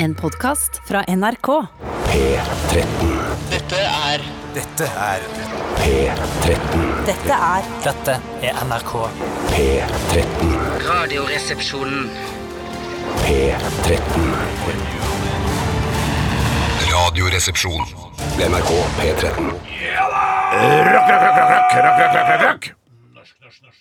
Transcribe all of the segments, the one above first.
En podkast fra NRK. P13. Dette er Dette er P13. Dette er Dette er NRK. P13. Radioresepsjonen. P13. Radioresepsjon. NRK P13.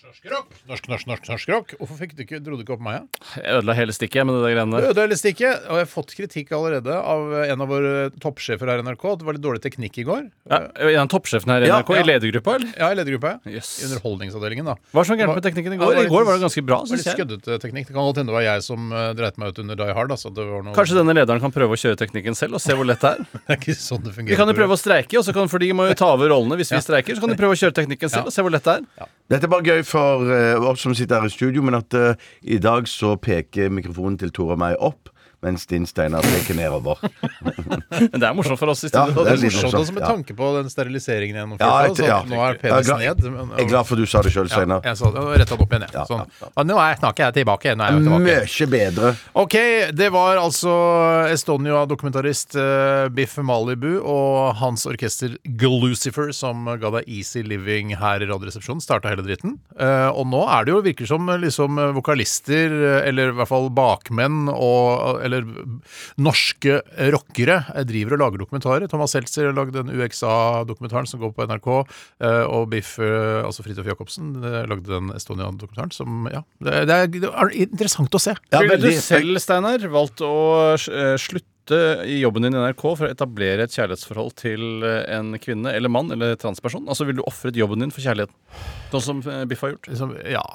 Norsk, norsk, norsk, norsk rock. Hvorfor fikk du ikke, dro du ikke opp meg? Ja? Jeg ødela hele stikket med det der greiene der. Det er litt stikke, og jeg har fått kritikk allerede av en av våre toppsjefer her i NRK. Det var litt dårlig teknikk i går. Ja, en toppsjefen her i NRK ja. i ledergruppa, eller? Ja, i ledergruppa. Yes. I Underholdningsavdelingen, da. Hva var så gærent med teknikken i går? I går var det ganske bra, syns litt jeg. skøddete teknikk. Det kan godt hende det var jeg som uh, dreit meg ut under Die Hard. Altså. Det var noe... Kanskje denne lederen kan prøve å kjøre teknikken selv og se hvor lett det er? Det er ikke sånn det fungerer. Vi kan jo prøve å streike, kan, for de må jo ta over rollene hvis vi streiker. Så kan de prøve å kjøre teknikken selv og se hvor lett det er. Dette er bare gøy for eh, oss som sitter her i studio, men at eh, i dag så peker mikrofonen til Tore og meg opp, mens din Steinar peker nedover. Men det er morsomt for oss i Ja, det er litt morsomt også med ja. tanke på den steriliseringen jeg gjennomførte. Ja, altså, ja. Nå er Jeg er ned. men- Jeg er glad for du sa det sjøl, ja, Steinar. jeg sa det, retta den opp igjen. jeg. Ja, Sånn. ja, nå er snakker jeg tilbake. Nå er jeg tilbake. Mye bedre. Ok, det var altså Estonia-dokumentarist uh, Biff Malibu og hans orkester Glucifer som ga deg Easy Living her i Radioresepsjonen. Starta hele dritten. Uh, og nå er det jo virker som liksom vokalister, eh, eller i hvert fall bakmenn, og, eller norske rockere driver og lager dokumentarer. Thomas Seltzer har lagd den UXA-dokumentaren som går på NRK, eh, og Biff, eh, altså Fridtjof Jacobsen, eh, lagde den Estonia-dokumentaren som Ja, det, er, det er interessant å se. Ja, Ville du selv, Steinar, valgt å slutte i jobben din i NRK for å etablere et kjærlighetsforhold til en kvinne eller mann eller transperson? Altså Ville du ofret jobben din for kjærligheten? Sånn som Biff har gjort? Liksom, ja,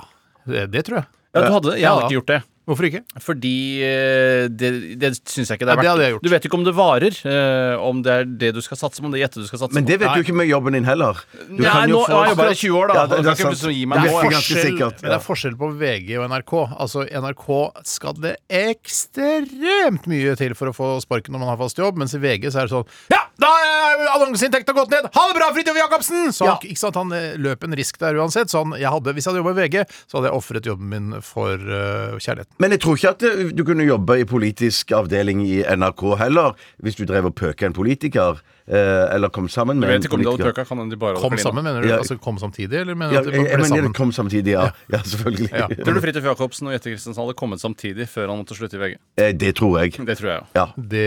det, det tror jeg. Ja, du hadde. Jeg Ja. hadde ikke gjort det. Hvorfor ikke? Fordi eh, det, det syns jeg ikke det er Nei, det hadde jeg verdt. gjort. Du vet ikke om det varer, eh, om det er det du skal satse på, om det er gjettet du skal satse på. Men det vet vet du ikke med jobben din heller. Du Nei, kan jo nå få- har jeg bare 20 år, da. Ja, det, det er sant. Det er Forskjell- sikkert. Men det er forskjell på VG og NRK. Altså, NRK skal det ekstremt mye til for å få sparken når man har fast jobb, mens i VG så er det sånn Ja, da er annonseinntekta gått ned! Ha det bra, Fridtjof Jacobsen! Så Ja. ikke sant, han eh, løp en risk der uansett. Så han, jeg hadde, hvis jeg hadde jobba i VG, så hadde jeg ofret jobben min for uh, kjærligheten. Men jeg tror ikke at eh, du kunne jobbe i politisk avdeling i NRK heller, hvis du drev og pøka en politiker, eh, eller kom sammen med en politiker. pøka, kan de bare Kom sammen, mener du? Ja. Altså kom samtidig, eller mener du Ja, at jeg, de jeg ble mener sammen? kom samtidig, ja. Ja, selvfølgelig. Ja. Tror du Fridtjof Jacobsen og Jette Christensen hadde kommet samtidig før han måtte slutte i VG? Eh, Det tror jeg. Det tror jeg. Ja. Det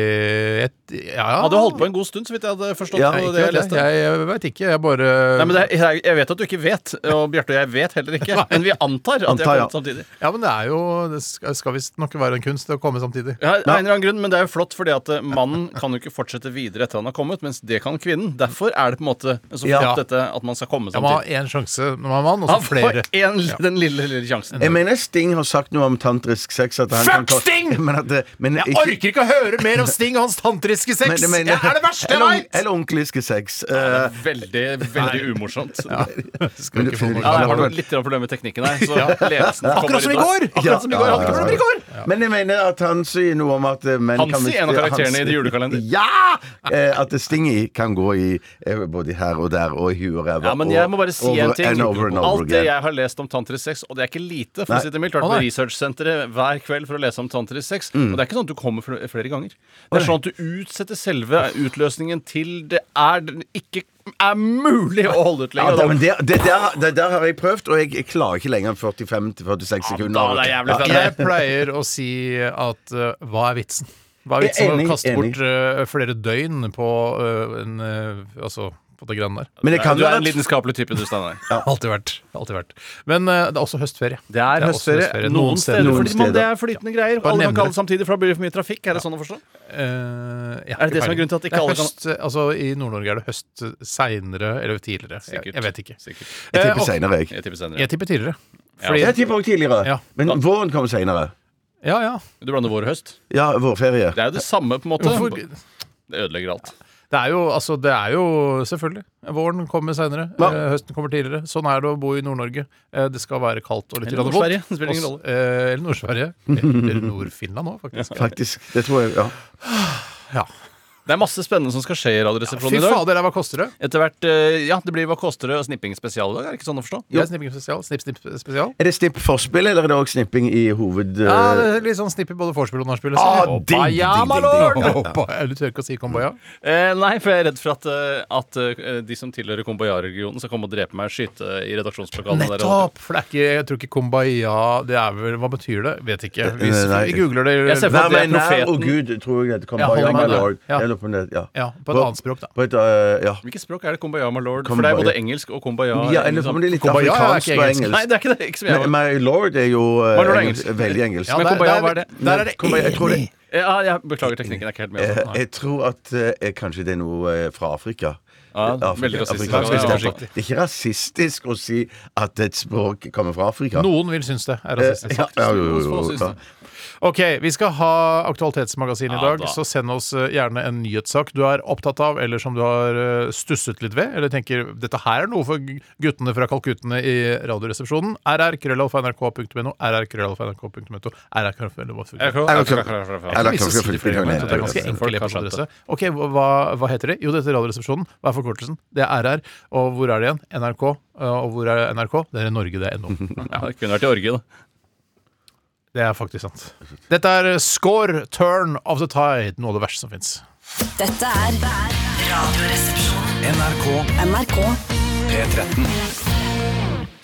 Ja, ja. Hadde holdt på en god stund, så vidt jeg hadde forstått. Ja, jeg, det jeg leste. jeg, jeg, jeg veit ikke. Jeg bare Nei, men det er, jeg, jeg vet at du ikke vet, og Bjarte og jeg vet heller ikke. Men vi antar at de Antar, har ja. kommet samtidig. Ja, men det er jo Det skal, visstnok nok være en kunst å komme samtidig. Ja, av en eller annen grunn, men det er jo flott, fordi at eh, mannen kan jo ikke fortsette videre etter han har kommet, mens det kan kvinnen. Derfor er det på en måte så flott Ja. dette at man skal komme Ja, man har samtidig. én sjanse når man er mann, og så flere. en, den lille, lille sjansen. Jeg mener Sting har sagt noe om tantrisk sex. At han Fuck kan Sting! Men at, men Jeg ikke- orker ikke å høre mer om Sting og hans tantriske sex! men- men- jeg er det verste jeg eller, veit! eller onkeliske sex. Det Eh, er Veldig, veldig umorsomt. Ja. Skal ikke få det- noe Ja, jeg har litt problemer med teknikken her. Så ledelsen kommer Akkurat som i går! Akkurat som i går. Ja, ikke. Men jeg mener at han sier noe om at eh, menn Han kan sier en av karakterene i The Julekalender. Ja! Eh, at Stingy kan gå i eh, både her og der og i huet og ræva. Ja, men jeg må bare si over en ting. and over and over Alt det again. jeg har lest om tantrisk sex, og det er ikke lite, for Nei. å si det mildt, har Å, vært på nei. researchsenteret hver kveld for å lese om tantrisk sex. Mm. Og det er ikke sånn at du kommer fl- flere ganger. Det er sånn at du utsetter selve utløsningen til det er den ikke er mulig å holde ut Ja, lenger. det, det, det, der, det der har jeg prøvd, og jeg, klarer ikke lenger enn 45-46 sekunder. da er det jævlig fett. Jeg pleier å si at uh, hva er vitsen? Hva er er vitsen med å kaste enig. bort uh, flere døgn på uh, en uh, Altså på det greiene der? Men det kan Du jo er en lidenskapelig type, du, Steinar. Alltid vært. Alltid vært. Men uh, det er også høstferie. Det er også høstferie noen steder. Noen fordi man, steder. det er flytende greier. Bare Alle kan kalle det. samtidig, for da blir det for mye trafikk. Er det sånn å forstå? Uh, ja, Er det det som er grunnen til at ikke er alle kan- altså I Nord-Norge er det høst seinere eller tidligere. Sikkert. jeg vet ikke. Sikkert. Jeg Eh, tipper seinere, jeg. Jeg tipper senere. Jeg tipper tidligere. Fordi, Jeg tipper òg tidligere. Ja. Men våren kommer senere. ja, ja. Du blander vår og høst. Ja, vårferie. Det er jo det samme, på en måte. Hvorfor? Det ødelegger alt. Det er jo, altså, det er jo selvfølgelig. Våren kommer seinere. Ja. høsten kommer tidligere. Sånn er det å bo i Nord-Norge. Eh, det skal være kaldt og litt Eller Nord-Sverige. Eh, eller Nord-Sverige. Eller Nord-Finland òg, faktisk. Faktisk. Det tror jeg. Ja. Ja. Det er masse spennende som skal skje i Radioresepsjonen i dag. Fy fader, hva koster det? Etter hvert, eh, ja, Det blir Hva koster det og snipping spesial i dag? Er det ikke sånn å forstå? Ja, er snipping spesial. Snipp, snipp spesial. Er det snipp forspill, eller er det også snipping i hoved... Ja, eh, det er litt sånn snipp i både vorspiel og nachspiel. Ah, liksom. ding, ja, ding, my ding, ding. Hoppa, Du tør ikke å si komboja? Eh, nei, for jeg er redd for at, eh, at eh, de som tilhører Komboya-regionen, skal komme og drepe meg og skyte i redaksjonslokalene. der. Nettopp! For det er ikke, jeg tror ikke kumbaya Det er vel Hva betyr det? Vet ikke. Vi, Nei, nei. vi googler det Jeg ser for Vær meg det er nær, og Gud, tror jeg det kommer. Ja, Ja, hold meg nær. Ja. Eller på nett, ja. Ja, på et annet språk, da. På et, uh, ja. Hvilket språk er det Kumbaya, my lord? Kumbaya. For det er både engelsk og Kumbaya. ja, eller liksom. det er litt Kumbaya er ikke engelsk. engelsk. Nei, det er ikke det. Ikke som jeg Men. My lord er jo uh, lord er engelsk, engelsk. veldig engelsk. Ja, Men kumbaya, hva er det? Der er det Kumbaya, jeg tror det- Ja, jeg beklager teknikken. Er ikke helt med. Eh, Altså. Jeg tror at uh, kanskje det er noe eh, fra Afrika. Ja, Afrika- veldig rasistisk. afrikansk Ja, ja, ja. Det er ikke rasistisk å si at et språk kommer fra Afrika. Noen vil synes det er Eh, rasistisk. ja, ja, jo, jo, jo. Ok, vi skal ha Aktualitetsmagasin i Ja, dag, da. så send oss eh, gjerne en nyhetssak du er opptatt av, eller som du har eh, stusset litt ved, eller tenker dette her er noe for guttene fra Kalkuttene i Radioresepsjonen. rr.krøllalfa.nrk.no, rr.krøllalfa.nrk.no, rr.krøllalfa.nrk.no. Er. Ok, hva, hva heter det? Jo, det heter Radioresepsjonen. Hva er forkortelsen? Det er RR. Og hvor er det igjen? NRK. Uh, Og hvor er NRK? Det er i Norge, det er NO. Ja, det kunne vært i Orge, da. Det er faktisk sant. Dette er Score Turn of the Tide, noe av det verste som fins. Dette er Radioresepsjonen. NRK NRK. P13.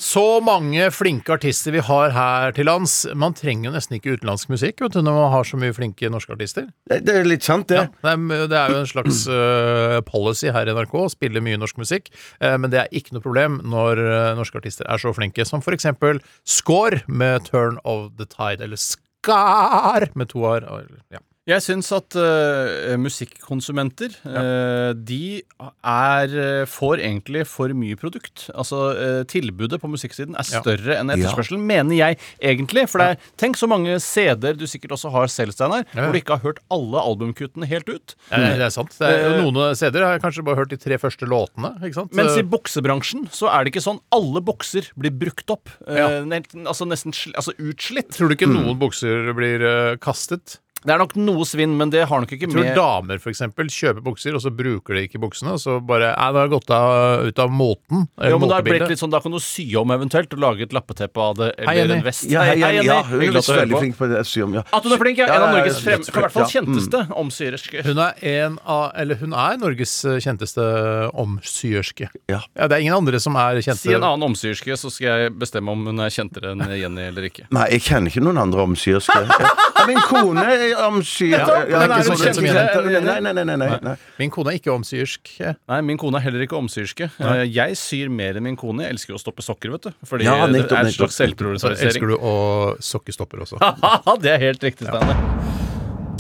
Så mange flinke artister vi har her til lands. Man trenger jo nesten ikke utenlandsk musikk vet du, når man har så mye flinke norske artister. Det, det er litt sant, det. Det er, det er jo en slags eh, policy her i NRK å spille mye norsk musikk, eh, men det er ikke noe problem når eh, norske artister er så flinke som for eksempel Score med Turn of the Tide, eller Skar med to r. Ja. Jeg syns at uh, musikkonsumenter eh, De er eh, får egentlig for mye produkt. Altså uh, Tilbudet på musikksiden er Ja. større enn etterspørselen, mener jeg egentlig. For det er, tenk så mange CD-er du sikkert også har selv, Steinar, Ja. hvor du ikke har hørt alle albumkuttene helt ut. Er, det er sant. Det er, noen CD-er har jeg kanskje bare hørt de tre første låtene. Ikke sant? Mens i boksebransjen så er det ikke sånn. Alle bokser blir brukt opp. Ja. altså nesten altså utslitt. Tror du ikke noen bokser blir kastet? Det er nok noe svinn, men det har nok ikke Jeg tror med damer for eksempel kjøper bukser, og så bruker de ikke buksene. Og så bare Nei, det har gått av, ut av moten. eller Jo, men det har blitt litt sånn, Da kan du sy om eventuelt og lage et lappeteppe av det. Eller Hei, en vest. Ja, hei, Jenny. ja, hun er hører veldig flink på det. Syom, ja. At hun er flink, ja. En av Norges frem, i hvert fall ja, kjenteste omsyerske. Hun er en av Eller hun er Norges eh, kjenteste omsyerske. Ja. Ja, det er ingen andre som er kjente. Si en annen omsyerske, så skal jeg bestemme om hun er kjentere enn Jenny eller ikke. Nei, jeg kjenner ikke noen andre omsyerske. Ja, min kone Nettopp, er? Nei, nei, nei. nei, nei, nei. Min kone er ikke omsyrsk. Nei, min kone er heller ikke omsyrske. Eh, Jeg syr mer enn min kone. Jeg elsker jo å stoppe sokker, vet du. Fordi Ja, det er en nettopp. slags Så elsker du å sokkestopper også. det er helt riktig, Steinar.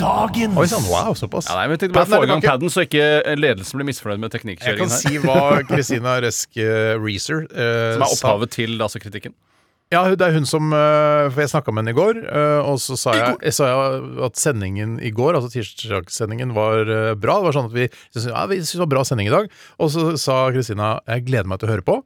Dagens Oi sann, wow, såpass. Ja, nei, men jeg tenkte bare Padden er få i gang tilbake. paden, så ikke ledelsen blir misfornøyd med Jeg kan teknikkjøringen her. si hva Christina Resk eh, Reeser eh, Som er sa. opphavet til altså, kritikken. Ja, det er hun som eh, For jeg snakka med henne i går, eh, og så sa jeg, jeg sa at sendingen i går, altså tirsdagssendingen, var eh, bra. Det var sånn at vi syntes ja, vi syntes det var bra sending i dag. Og så sa Kristina jeg gleder meg til å høre på.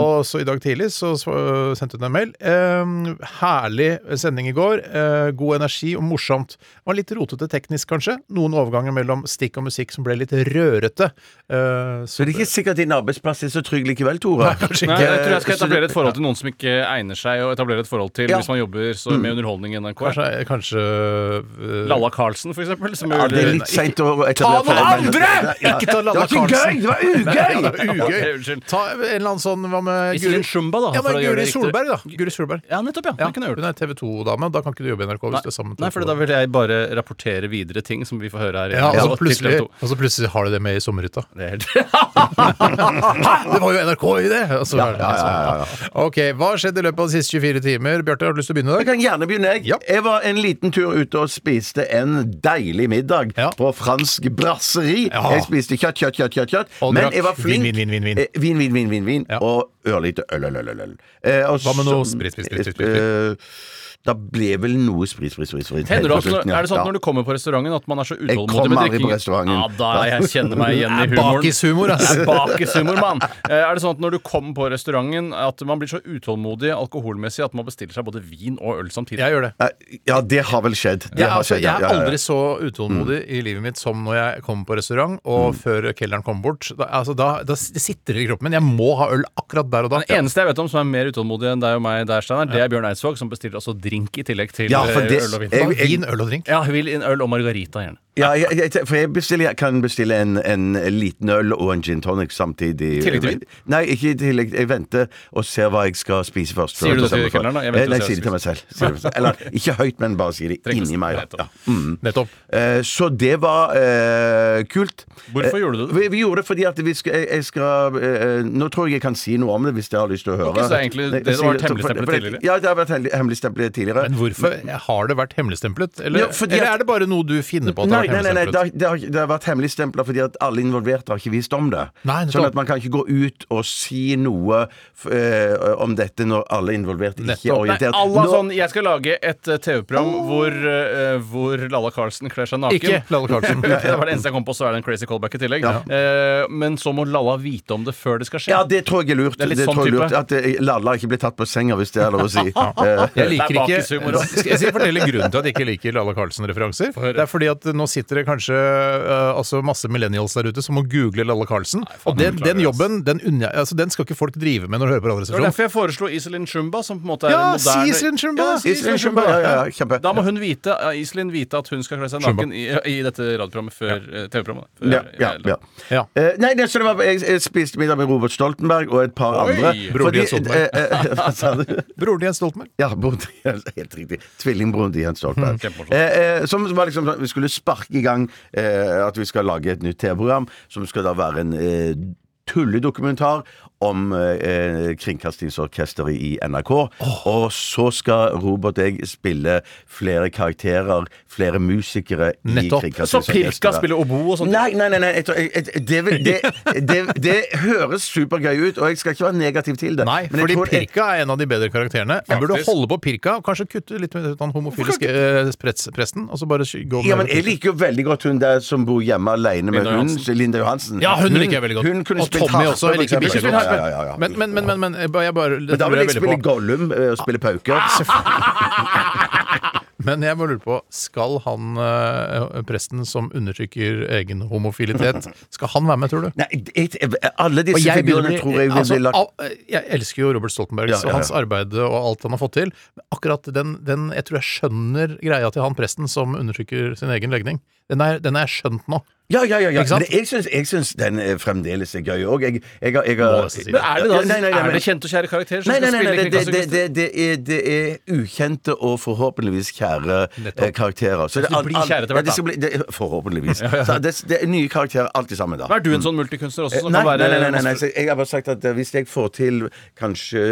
Og så i dag tidlig så sendte hun en mail. Eh, herlig sending i går. Eh, god energi og morsomt. Var litt rotete teknisk, kanskje. Noen overganger mellom stikk og musikk som ble litt rørete. Eh, Så det er ikke sikkert din arbeidsplass er så trygg likevel, Tore. Nei, Nei, jeg tror jeg skal etablere et forhold til noen som ikke egner seg å etablere et forhold til Ja. hvis man jobber så med underholdning i NRK. Kanskje, kanskje eh, Lalla Carlsen, for eksempel. Som Ja, det er litt seint å etablere Ta noen andre! Ja. Ikke ta Det Lalla var ikke Carlsen. gøy! Det var ugøy! Ja, det var ugøy. Ta en eller annen sånn Hva med Iselin Shumba, da. Ja, men Guri. Solberg, da. Guri Solberg. Ja, nettopp, ja. Ja, hun er TV 2-dame. Da kan ikke du jobbe i NRK hvis det er sammen med Nei, for da vil jeg bare rapportere videre ting som vi får høre her. i- ja, og, så plutselig, TV 2. og så plutselig har de det med i sommerhytta. Det er helt Det var jo NRK i det! Og så ja, ja, ja. Ok, Hva skjedde i løpet av de siste 24 timer? Bjarte, har du lyst til å begynne i Jeg kan gjerne begynne, jeg. Ja. Jeg var en liten tur ute og spiste en deilig middag Ja. på fransk brasseri. Ja. Jeg spiste kjøtt, kjøtt, kjøtt, kjøtt, kjøtt. Og Men drakk jeg var flink. vin, vin, vin, vin, vin. Eh, vin, vin, vin, vin. Og ørlite øl, øl, øl, øl. øl. Eh, og Hva med så- noe sprit, sprit, sprit, sprit, sprit? Eh, Da ble vel noe sprit, sprit, sprit. sprit Hender det helt på også, slutten, ja. er det sånn at Ja. når du kommer på restauranten at man er så utålmodig kommer med aldri på drikkingen? restauranten. Ja, da jeg kjenner meg igjen i humoren. bakishumor, ass. Er bakishumor, mann. Eh, Er det sånn at når du kommer på restauranten at man blir så utålmodig alkoholmessig at man bestiller seg både vin og øl samtidig? Jeg gjør det. Eh, Ja, det har vel skjedd. Det Jeg, har altså, skjedd, jeg ja, er ja, ja. aldri så utålmodig i livet mitt som når jeg kommer på restaurant, og før kelneren kommer bort. Da, altså, da, da det sitter det i kroppen min. Jeg må ha øl akkurat der og da. Den eneste jeg vet om som er mer utålmodig enn deg og meg der, Steiner, det er Bjørn Eidsvåg, som bestiller altså drink i tillegg til Ja, for eh, det- øl og vin. Vin, øl og drink. Ja, hun vil inn øl og margarita, gjerne. Ja, jeg, jeg, for jeg, bestiller, jeg kan bestille en, en liten øl og en gin tonic samtidig. Tillegg til vin? Nei, ikke i tillegg. Jeg venter og ser hva jeg skal spise først. Sier du det til kelneren da? Jeg Eh, Nei, jeg sier det til meg selv. Eller ikke høyt, men bare sier det inni meg. Ja. Mm. Nettopp. Eh, Så det var eh, kult. Hvorfor Eh, gjorde du det? Vi, vi gjorde det fordi at vi skal, jeg, skal eh, Nå tror jeg jeg kan si noe om det hvis dere har lyst til å høre. Ok, så det egentlig det, det har vært hemmeligstemplet tidligere? Ja, det har vært hemmeligstemplet tidligere. Men hvorfor har det vært hemmeligstemplet? Eller, Ja, fordi eller er det bare noe du finner på at Nei, nei, nei, nei det, har, det, har, det har vært hemmeligstempla fordi at alle involverte har ikke visst om det. Nei, sånn at man kan ikke gå ut og si noe eh, om dette når alle involverte ikke er orientert. Nei. Nå- sånn, Jeg skal lage et eh, TV-program hvor, eh, hvor Lalla Carlsen kler seg naken. Ikke Lalla Carlsen. det var det eneste jeg kom på, så er det en crazy callback i tillegg. Eh, men så må Lalla vite om det før det skal skje. Ja, det tror jeg er lurt. Det er litt sånn tror jeg er type. lurt At Lalla ikke blir tatt på senga, hvis det er lov å si. Jeg liker er ikke Jeg. Skal fortelle grunnen til at jeg ikke liker Lalla Carlsen-referanser? Det er fordi at nå sitter det kanskje uh, altså masse millennials der ute som må google Lalle Carlsen. Og den, den jobben den, unna, altså, den skal ikke folk drive med når de hører på Det var derfor jeg foreslo Iselin Shumba, som på en måte er Ja, en moderne si Iselin Shumba! Ja, si Iselin Shumba, ja, ja, kjempe. Da må hun vite, ja, Iselin vite at hun skal kle seg naken i, i dette radioprogrammet før ja. TV-programmet. Ja, ja, ja. Ja. Uh, nei, det, så det var, jeg, jeg spiste middag med Robert Stoltenberg og et par Oi, andre. broren til Jens Stoltenberg. eh, eh, Hva sa du? Broren til Jens Stoltenberg. Ja, broren til Jens, helt riktig. Tvillingbroren til Jens Stoltenberg. Mm, Eh, eh, som var liksom sånn, Vi skulle sparke i gang eh, at vi skal lage et nytt TV-program som skal da være en eh, tulledokumentar om eh, Kringkastingsorkesteret i NRK. Og så skal Robert og jeg spille flere karakterer, flere musikere i Nettopp. Så Kringkastingsorkesteret. Pirka spiller obo og sånt? Nei, nei, nei, nei jeg tror, jeg, det, det, det, det høres supergøy ut, og jeg skal ikke være negativ til det. Nei, men fordi Pirka er en av de bedre karakterene. Jeg burde holde på Pirka, og kanskje kutte litt med den homofiliske eh, presten, og så bare gå gå Ja, med men Jeg liker jo veldig godt hun der som bor hjemme alene med hunden. Linda Johansen. Ja, hun liker jeg veldig godt. Hun kunne Og Tommy harpe, også, jeg liker godt. Ja, ja, ja. Men, men, men, men, men jeg bare, jeg bare Men da vil jeg spille. Gollum eh, og spille pauker. Men jeg bare lurer på, skal han eh, presten som undertrykker egen homofilitet, skal han være med, tror du? Nei, jeg, jeg, alle Og disse jeg begynner figurene å tror jeg vil altså, bli lagt al- Jeg elsker jo Robert Stoltenberg Ja, ja, ja. og hans arbeid og alt han har fått til. Men akkurat den, den Jeg tror jeg skjønner greia til han presten som undertrykker sin egen legning. Den er, den er skjønt nå. Ja, ja, ja. ja. Ikke sant? Men jeg syns, jeg syns den er fremdeles er gøy òg. Jeg, jeg, har- jeg, har- Men er det da nei, nei, nei, Er men- det kjente og kjære karakterer som Nei, nei, skal nei, nei spille det, det, det, det, det, er, det er ukjente og forhåpentligvis kjære Nettopp. eh, karakterer. Så de blir kjære etter hvert, da. skal bli, det, Forhåpentligvis. Så det, det er nye karakterer alltid sammen, da. Er du en sånn multikunstner også? Eh, Som Nei, kan nei, være nei, nei, nei, nei. så jeg har bare sagt at eh, hvis jeg får til kanskje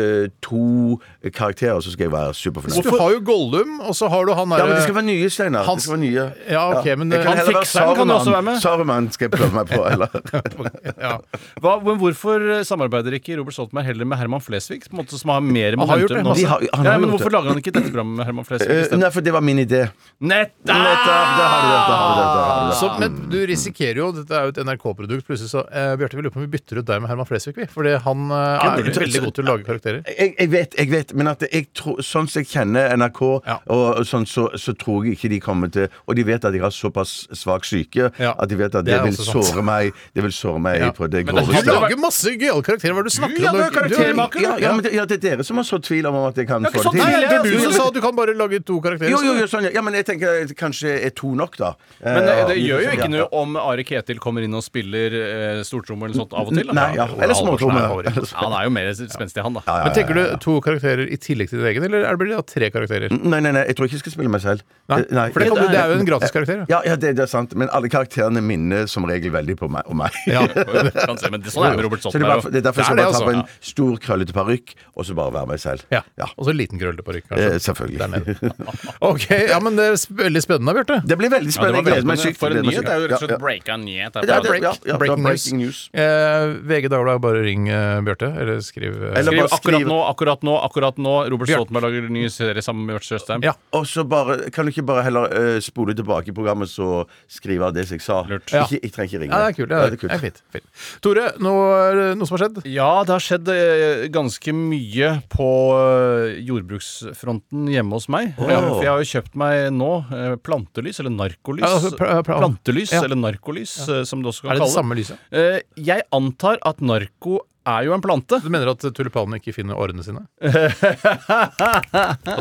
to karakterer, så skal jeg være superfornøyd. Du har jo Gollum, og så har du han Ja, men det derre skal være nye, Steinar. Hans- skal være nye. Ja, ok, men Jeg kan Han heller være fikseren kan jo også være med. Saruman skal jeg prøve meg på, eller? ja. Hva, men hvorfor samarbeider ikke Robert Stoltenberg heller med Herman Flesvig? På en måte Som har mer med har gjort momentum det, nå? Har- han ja, men hvorfor lager han ikke dette programmet med Herman Flesvig? Uh. Nei, for det var min idé. Nettopp! Nettopp! Men du risikerer jo, dette er jo et NRK-produkt, plutselig så eh, Bjarte, vi lurer på om vi bytter ut deg med Herman Flesvig, vi. Fordi han eh, er men- veldig god til å lage karakterer. Jeg, jeg vet, jeg vet, men at jeg tror, sånn som jeg kjenner NRK, Ja. og sånn, så, så tror jeg ikke de kommer til Og de vet at jeg har såpass svak syke Ja. At de vet at Det det, er vil også sant. såre meg Det vil såre meg Ja. på det Men det groveste. Du lager masse gøyale karakterer. Hva er det du snakker Du om? karaktermaker, Ja, ja, men det, ja, det er dere som har sådd tvil om at jeg kan få sånn det til. Nei, det er du som sa at du kan bare lage to karakterer. Jo, jo, jo, sånn, ja. ja, men jeg tenker at kanskje er to nok, da. Men det, det Eh, gjør jo ja. ikke noe om Ari Ketil kommer inn og spiller eh, stortromme eller sånt av og til. Da. Nei, ja. Eller småtromme. Halvorsen er favoritt. Ja, han er jo mer spenstig, han, da. Men tenker du to karakterer i tillegg til din egen, eller er det blir det da tre karakterer? Nei, nei, nei, jeg tror ikke jeg skal spille meg selv. Nei, Eh, For det, kan du, det er jo en gratis karakter. Ja, ja det, det er sant. Men alle karakterene minner som regel veldig på meg. Og meg. Ja. Kan se, men det, sånn er det med Robert Så det er, bare, det er derfor Det er jeg skal bare ta altså. på en stor, krøllete parykk, og så bare være meg selv. Ja. Ja. Og så en liten krøllete parykk, Eh, selvfølgelig. Der nede. Ok, ja, men det er veldig spennende, Bjarte. Det blir veldig Ja, det spennende. meg veldig spennende. For en nyhet? Er jo rett og Ja, ja. slett breaka nyhet. Ja, det, ja, ja, Breaking news. breaking news. Eh, VG Dagbladet, bare ring uh, Bjarte, eller skriv uh, Eller Skriv akkurat nå, akkurat nå, akkurat nå. Robert. Stoltenberg lager ny serie sammen med Bjarte Tjøstheim. Ja. Og så bare, Kan du ikke bare heller uh, spole tilbake i programmet så skrive av det som jeg sa? Lurt. Ja. Ikke, jeg trenger ikke ringe. Ja, det er kult. Ja, det er fint, fint. Tore, noe, noe som har skjedd? Ja, det har skjedd eh, ganske mye på eh, jordbruksfronten hjemme hos meg. For, jeg, for jeg har jo kjøpt meg nå eh, plantelys, eller narkolys. Ja, altså, pra- pra- plantelys, ja. eller narkolys, som det også kan Er det det samme lyset? Eh, jeg antar at narko er jo en plante. Du mener at tulipanene ikke finner årene sine? Og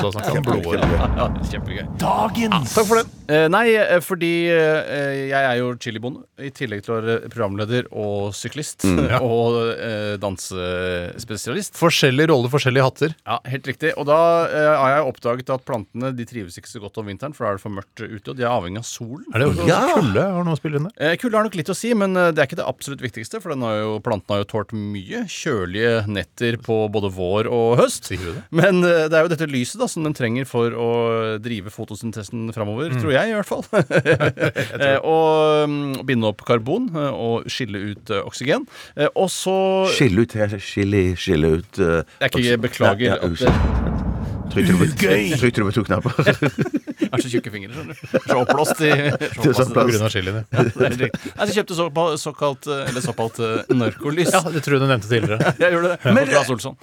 da snakker vi om blodårer. Ja, kjempegøy. Dagens Takk for det. Eh, nei, eh, fordi eh, jeg er jo chilibonde, i tillegg til å være programleder og syklist. Og eh, dansespesialist. Forskjellige roller, forskjellige hatter. Ja, helt riktig. Og da eh, har jeg oppdaget at plantene de trives ikke så godt om vinteren, for da er det for mørkt ute, og de er avhengig av solen. Er det Ja. kulde? Har noe å spille inn der? Eh, Kulde har nok litt å si, men det er ikke det absolutt viktigste. For den har jo, planten har jo tålt mye kjølige netter på både vår og høst. Det? Men eh, det er jo dette lyset da som den trenger for å drive fotosyntesen framover, tror jeg i hvert fall. Eh, og mm, binde opp karbon eh, og skille ut oksygen. Og så Skille ut skille, skille ut uh, Jeg kan ikke beklager ja, ja, unnskyld. Trykte du på- Trykte du på to knapper? Jeg har så tjukke fingre, skjønner du. Så oppblåst i så så oppblåst det. grunn av chilien, ja. Jeg kjøpte såkalt, eh, eller såkalt eh, narkolys. ja, det tror jeg du nevnte tidligere. Jeg gjorde det. Men,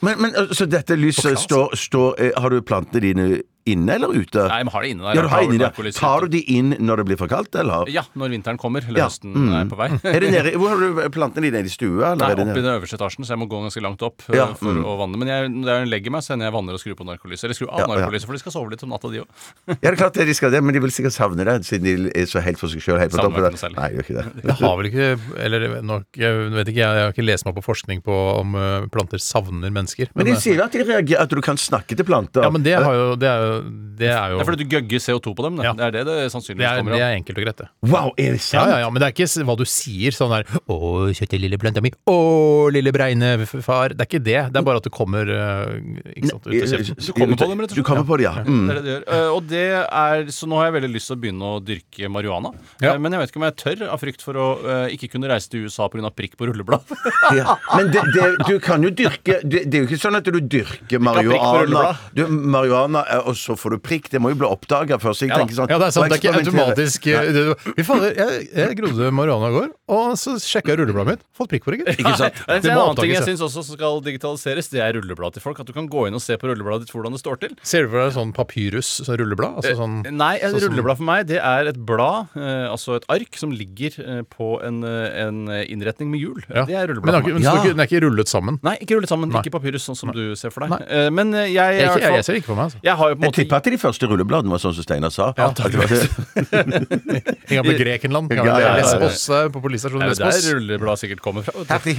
Men, men Så dette lyset står, står eh, Har du plantene dine inne eller ute? Nei, men har det inne der. Ja, du har inne der. Tar du de inn når det blir for kaldt, eller? Ja, når vinteren kommer, eller Ja. høsten Mm. er på vei. Er det nede, hvor har du plantene dine? Nede i stua? Eller Nei, er det opp i nede? den øverste etasjen, så jeg må gå ganske langt opp eh, Ja, for mm. å vanne. Men jeg, når jeg legger meg, så hender jeg vanner og skrur på narkolyset. Eller skru av Ja, ja. narkolyset, for de skal sove litt om natta, de òg. Ja, det er klart det, de skal det, men de vil sikkert savne det, siden de er så helt for seg sjøl. Savner ikke noe særlig. Nei, gjør ikke det. Det har vel ikke Eller nok, jeg vet ikke, jeg har ikke lest meg på forskning på om eh, planter savner mennesker. Men de eh, sier jo at de reagerer, at du kan snakke til planter. ja, men det, har jo, det er jo Det er jo Det er fordi du gøgger CO2 på dem. Det, Ja. det er det det det sannsynligvis er, kommer det er enkelt og greit, det. Wow, er det sant? ja, ja, ja, Men det er ikke hva du sier sånn der 'Å, kjøttet, lille planta mi', 'Å, lille bregne far'. Det er ikke det. Det er bare at det kommer eh, ikke sant, ut av kjeften. Du kommer på dem, rett og slett. Du kommer på det, ja. Mm. Det er det det gjør. Eh, og det er, så nå har jeg veldig lyst til å begynne å dyrke marihuana. Ja. Eh, men jeg vet ikke om jeg tør, av frykt for å eh, ikke kunne reise til USA pga. prikk på rulleblad. Ja. Men det, det, du kan jo dyrke det, det er jo ikke sånn at du dyrker marihuana du, Marihuana, eh, og så får du prikk. Det må jo bli oppdaga først. Jeg Ja tenker sånn, Ja, det er sant. Det er ikke automatisk eh, det- Fy fader, jeg, jeg grodde marihuana i går, og så sjekka jeg rullebladet mitt. Fått prikk på det, gitt. Det er en annen ting jeg syns også skal digitaliseres. Det er rullebladet til folk. At du kan gå inn og se på rullebladet ditt hvordan det står til. Ser du for deg sånn papyrus, så rulleblad? Altså sånn Nei, et sånn rulleblad for meg det er et blad, eh, altså et ark, som ligger eh, på en, eh, en innretning med hjul. ja. Det er rullebladet. men den står ikke- den er ikke rullet sammen. Nei, ikke rullet sammen. Nei. Ikke papyrus, sånn som du ser for deg. Nei. Eh, Men eh, jeg, Jeg, jeg, jeg ser ikke for meg. Altså. jeg har jo på en Jeg måte tipper at de første rullebladene var sånn som Steinar sa. Ja, At det var det- gang gamle Grekenland. Ja, gang ja, ja, ja. Lesbos, eh, på politistasjonen Det er Lesbos. der rullebladet sikkert kommer fra.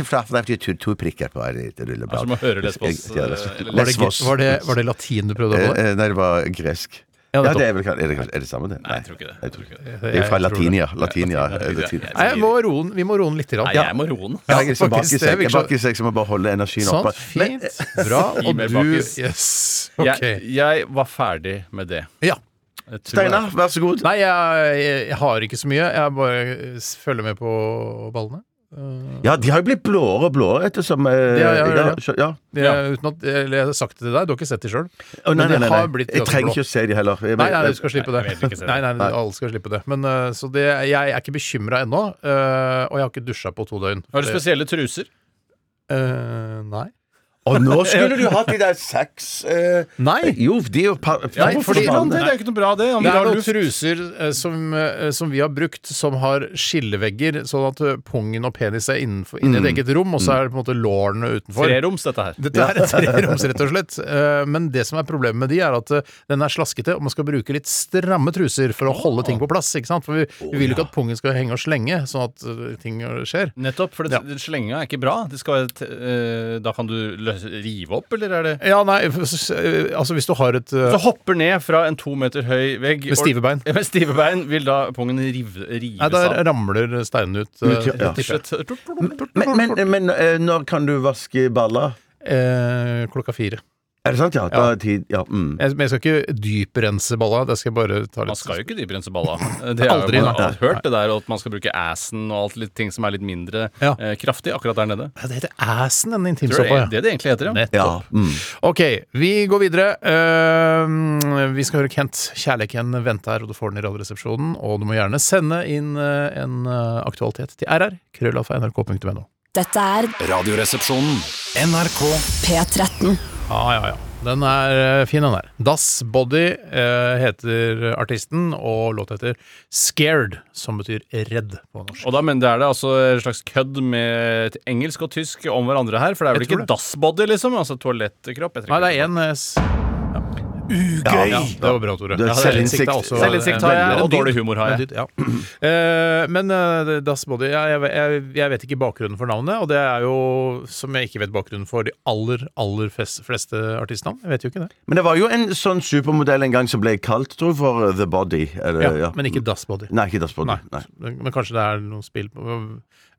fra- fra- to, to prikker på et rulleblad. Altså, man hører Lesbos, eh, Lesbos. Var det, var, det, var det latin du prøvde å på? eh, Nei, det var gresk. Ja, Ja, det er vel er det, er det samme, det? Nei, jeg tror ikke det. Jeg tror ikke det. Det er fra Latinia. latinia. Latinia. Ja, latin. ja, Nei, jeg må roen, vi må roe den litt. Grann. Nei, jeg må roe den. Ja, jeg er så bak i det jeg bak i seg, så må bare holde energien Sånn, oppe. Men- fint. Bra. Og du. Yes. Ok. Jeg, jeg var ferdig med det. Ja. Steinar, vær så god. Nei, jeg, jeg har ikke så mye. Jeg bare følger med på ballene. Uh, Ja, de har jo blitt blåere og blåere ettersom eh, ja, ja, ja, ja. ja. uten at, eller jeg har sagt det til deg, du har ikke sett de sjøl. Oh, nei, nei, nei, nei. blitt Jeg trenger blå. ikke å se de heller. Jeg, Nei, nei, du skal slippe det. Nei, det. Nei, nei, Nei. alle skal slippe det. Men uh, Så det, jeg er ikke bekymra ennå. uh, og jeg har ikke dusja på to døgn. Har du spesielle truser? Uh, nei. Og nå skulle du hatt de der seks eh, Nei! Jo, de er jo par, Nei, hvorfor fordi- han det? Det er jo ikke noe bra, det. Han Det vil ha er noen luft. truser eh, som, eh, som vi har brukt, som har skillevegger, sånn at eh, pungen og penis er innenfor, inni et eget rom, og så er det på en måte lårene utenfor. Treroms, dette her. Dette er et treroms, rett og slett. Eh, Men det som er problemet med de, er at eh, den er slaskete, og man skal bruke litt stramme truser for å holde ting på plass. ikke sant? For vi, vi vil jo ikke at pungen skal henge og slenge, sånn at eh, ting skjer. Nettopp, for det, Ja. slenga er ikke bra. Det skal være, eh, da kan du løse, rive opp, eller er det Ja, nei, altså hvis du har et uh, Så hopper ned fra en to meter høy vegg Med stive bein. Ja, med stive bein vil da pungen rive, rives Nei, der av. ramler steinen ut. Uh, Ut, ja, rett og. Slett- Men, men, men eh, når kan du vaske baller? Eh, klokka fire. Er det sant, ja? Da Ja. er tid Ja. Mm. Jeg, men jeg skal ikke dyprense balla. Det skal jeg bare ta litt Man skal jo ikke dyprense balla. Det har Aldri, jo, man har hørt det der at man skal bruke assen og alt litt ting som er litt mindre Ja. eh, kraftig akkurat der nede. Ja, Det heter assen, den Tror intimsoppa. jeg det er det det egentlig heter, ja. Nettopp. Ja. Mm. Ok, vi går videre. Eh, vi skal høre Kent. Kjærleiken venter her, og du får den i Radioresepsjonen. Og du må gjerne sende inn eh, en eh, aktualitet til rr. Krøllalfa.nrk.no. Dette er Radioresepsjonen. NRK P13. Ja, ja, ja. Den er eh, fin, den der. Das Body eh, heter artisten, og låta heter Scared, som betyr redd på norsk. Og da mener det er det altså en slags kødd med engelsk og tysk om hverandre her, for det er vel ikke Das Body, liksom? Altså toalettkropp? Nei, det er én eh, Ugøy! Ja, det var bra, Tore. Ja, selvinnsikt. Selvinnsikt har jeg, og dårlig humor har jeg. Ja. Eh, men uh, Das Body jeg, jeg, jeg vet ikke bakgrunnen for navnet, og det er jo som jeg ikke vet bakgrunnen for de aller, aller fes- fleste artistnavn. Jeg vet jo ikke det. Men det var jo en sånn supermodell en gang som ble kalt, tror jeg, for uh, The Body. Eller, Ja, ja. Men ikke Das Body. Nei, ikke Das Body. Nei. Nei. Men kanskje det er noe spill på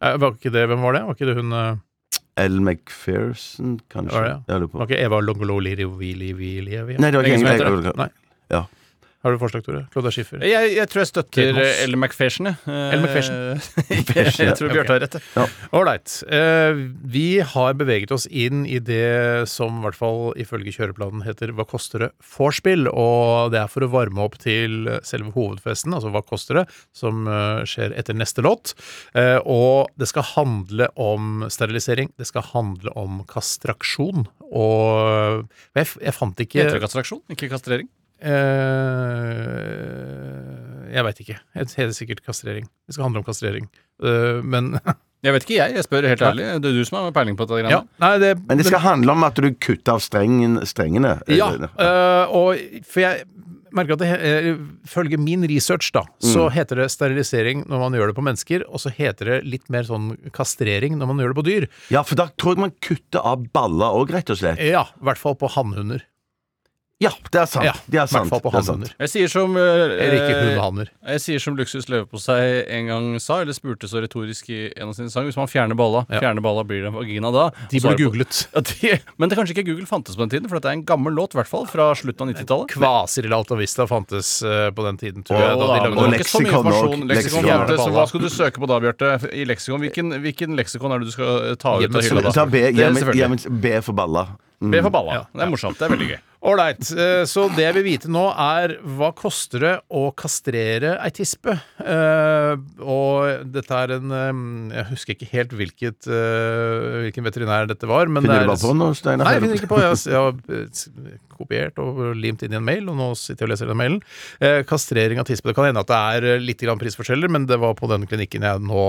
Eh, Var ikke det, Hvem var det? Var ikke det hun eh, Elle McPherson, kanskje? Var det, ja? Jeg lurer på. Var ikke Eva Longololiri-Vili-Vili? Nei, det var ikke Ingen. Nei. Ja. Har du forslag, Tore? Claudia Schiffer? Jeg, jeg tror jeg støtter Ellen Elle McPherson, jeg. Ellen Elle McPherson. jeg tror Bjarte har rett. Ålreit. Eh, vi har beveget oss inn i det som i hvert fall ifølge kjøreplanen heter Hva koster det? vorspiel. Og det er for å varme opp til selve hovedfesten, altså Hva koster det? Som eh, skjer etter neste låt. Eh, og det skal handle om sterilisering. Det skal handle om kastraksjon. Og jeg, jeg fant ikke Heter det kastraksjon, ikke kastrering? Eh, Jeg veit ikke. Helt sikkert kastrering. Det skal handle om kastrering. Eh, men Jeg vet ikke, jeg. Jeg spør helt ærlig. Det er du som har peiling på dette. ja, nei, det, Men det skal handle om at du kutter av strengen, strengene? Ja, eller? øh, og for jeg merker at det ifølge min research, da, så heter det sterilisering når man gjør det på mennesker, og så heter det litt mer sånn kastrering når man gjør det på dyr. ja, for da tror jeg man kutter av baller òg, rett og slett. Ja, i hvert fall på hannhunder. Ja, det er sant. Ja, det er I sant. hvert fall på det er sant. hannhunder. Jeg sier som eh, Eller ikke hundehanner. Jeg sier som Luksus leverpostei en gang sa, eller spurte så retorisk i en av sine sanger, hvis man fjerner balla, Ja. fjerner balla, blir det en vagina da? De ble på- googlet. Ja, de, men det kanskje ikke Google fantes på den tiden, for dette er en gammel låt, i hvert fall, fra slutten av 90-tallet. Kvaser eller Alta Vista fantes eh, på den tiden, tror jeg. Da de da, lagde men det og var ikke så mye leksikon informasjon. også. Leksikon Leksikon. fantes, så hva skal du søke på da, Bjarte? I leksikon? Hvilken, hvilken leksikon er det du skal eh, ta ut av hylla da? Ta B, Det er gi selvfølgelig. gi B for balla. Mm. B for balla. Det er morsomt. Det er veldig gøy. Ålreit. eh, Så det jeg vil vite nå, er hva koster det å kastrere ei tispe? Eh, og dette er en eh, Jeg husker ikke helt hvilket, hvilken veterinær dette var, men Finner du bare på noe, Steinar? Nei, jeg finner ikke på. Jeg har, kopiert og limt inn i en mail, og nå sitter jeg og leser den mailen. Eh, kastrering av tispe. Det kan hende at det er litt prisforskjeller, men det var på den klinikken jeg nå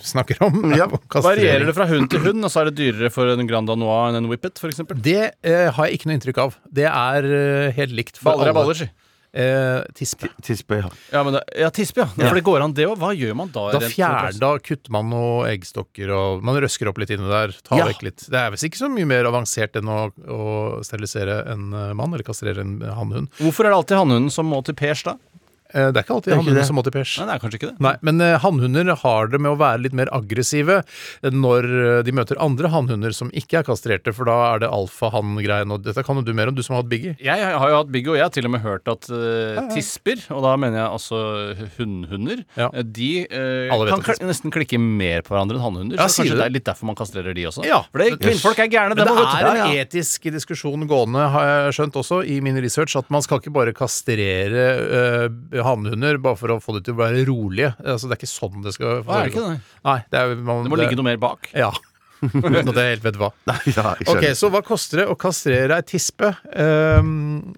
snakker om. Ja. Varierer det fra hund til hund, og så er det dyrere for en Grand Anois enn en Whippet, f.eks.? Det eh, har jeg ikke noe inntrykk av. Det er eh, helt likt for Baller er alle. baller, si. Eh, tispe. Tispe, ja. Ja, men det, ja, tispe, ja. For det går an, det òg. Hva gjør man da? Da, rent fjerner, da kutter man noen eggstokker og man røsker opp litt inni der. Tar Ja. vekk litt. Det er visst ikke så mye mer avansert enn å, å sterilisere en eh, mann, eller kastrere en hannhund. Hvorfor er det alltid hannhunden som må til pers, da? Eh, det er ikke alltid er hannhunder som må til pers. Nei, det er kanskje ikke det. Nei, men eh, hannhunder har det med å være litt mer aggressive når eh, de møter andre hannhunder som ikke er kastrerte, for da er det alfa-hann-greien. Dette kan jo du mer om, du som har hatt Biggie. Jeg har jo hatt Biggie, og jeg har til og med hørt at eh, tisper, og da mener jeg altså hunnhunder, Ja. de uh, kan kl nesten klikke mer på hverandre enn hannhunder. Så kanskje det det? er litt derfor man kastrerer de også. Ja. For det, kvinnfolk er gærne, Men det det er en etisk diskusjon gående, har jeg skjønt også, i min research, at man skal ikke bare kastrere uh, hannhunder bare for å få dem til å være rolige. Altså, det er ikke sånn det skal er det det? Nei, det, er, man, Det må ligge noe mer bak. Ja. Uten at jeg helt vet hva. Nei, ja, Ok. Så hva koster det å kastrere ei tispe? Um,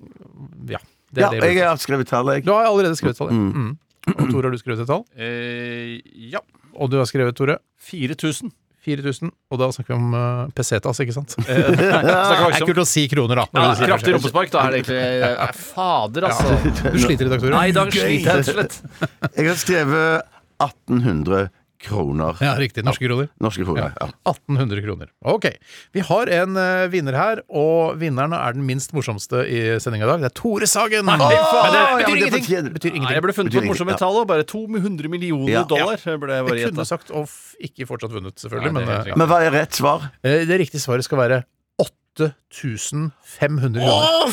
ja. Det Ja, det jeg har skrevet tallet, jeg. Du har allerede skrevet tallet. Mm. Og Tore, har du skrevet et tall? Eh, ja. Og du har skrevet, Tore? 4000. 4000. Og da snakker vi om uh, pesetas, ikke sant? Eh, Det er kult å si kroner, da. ja, sier kraftig rumpespark. Da er det egentlig ja, Fader, altså. Du sliter i dag, Tore? Nei, i dag sliter jeg rett og slett. Jeg har skrevet 1800 kroner. Ja, riktig. Norske kroner. Norske kroner. Ja. 1800 kroner. Ok. Vi har en uh, vinner her, og vinneren er den minst morsomste i sendinga i dag. Det er Tore Sagen! faen! Det betyr ingenting! fortjener- betyr Nei, jeg ble funnet på et morsomt Ja. tall, òg. bare 200 millioner Ja. dollar. ble jeg bare Jeg kunne sagt og ikke fortsatt vunnet, selvfølgelig. Nei, men eh. Men hva er rett svar? eh, det riktige svaret skal være 8500 kroner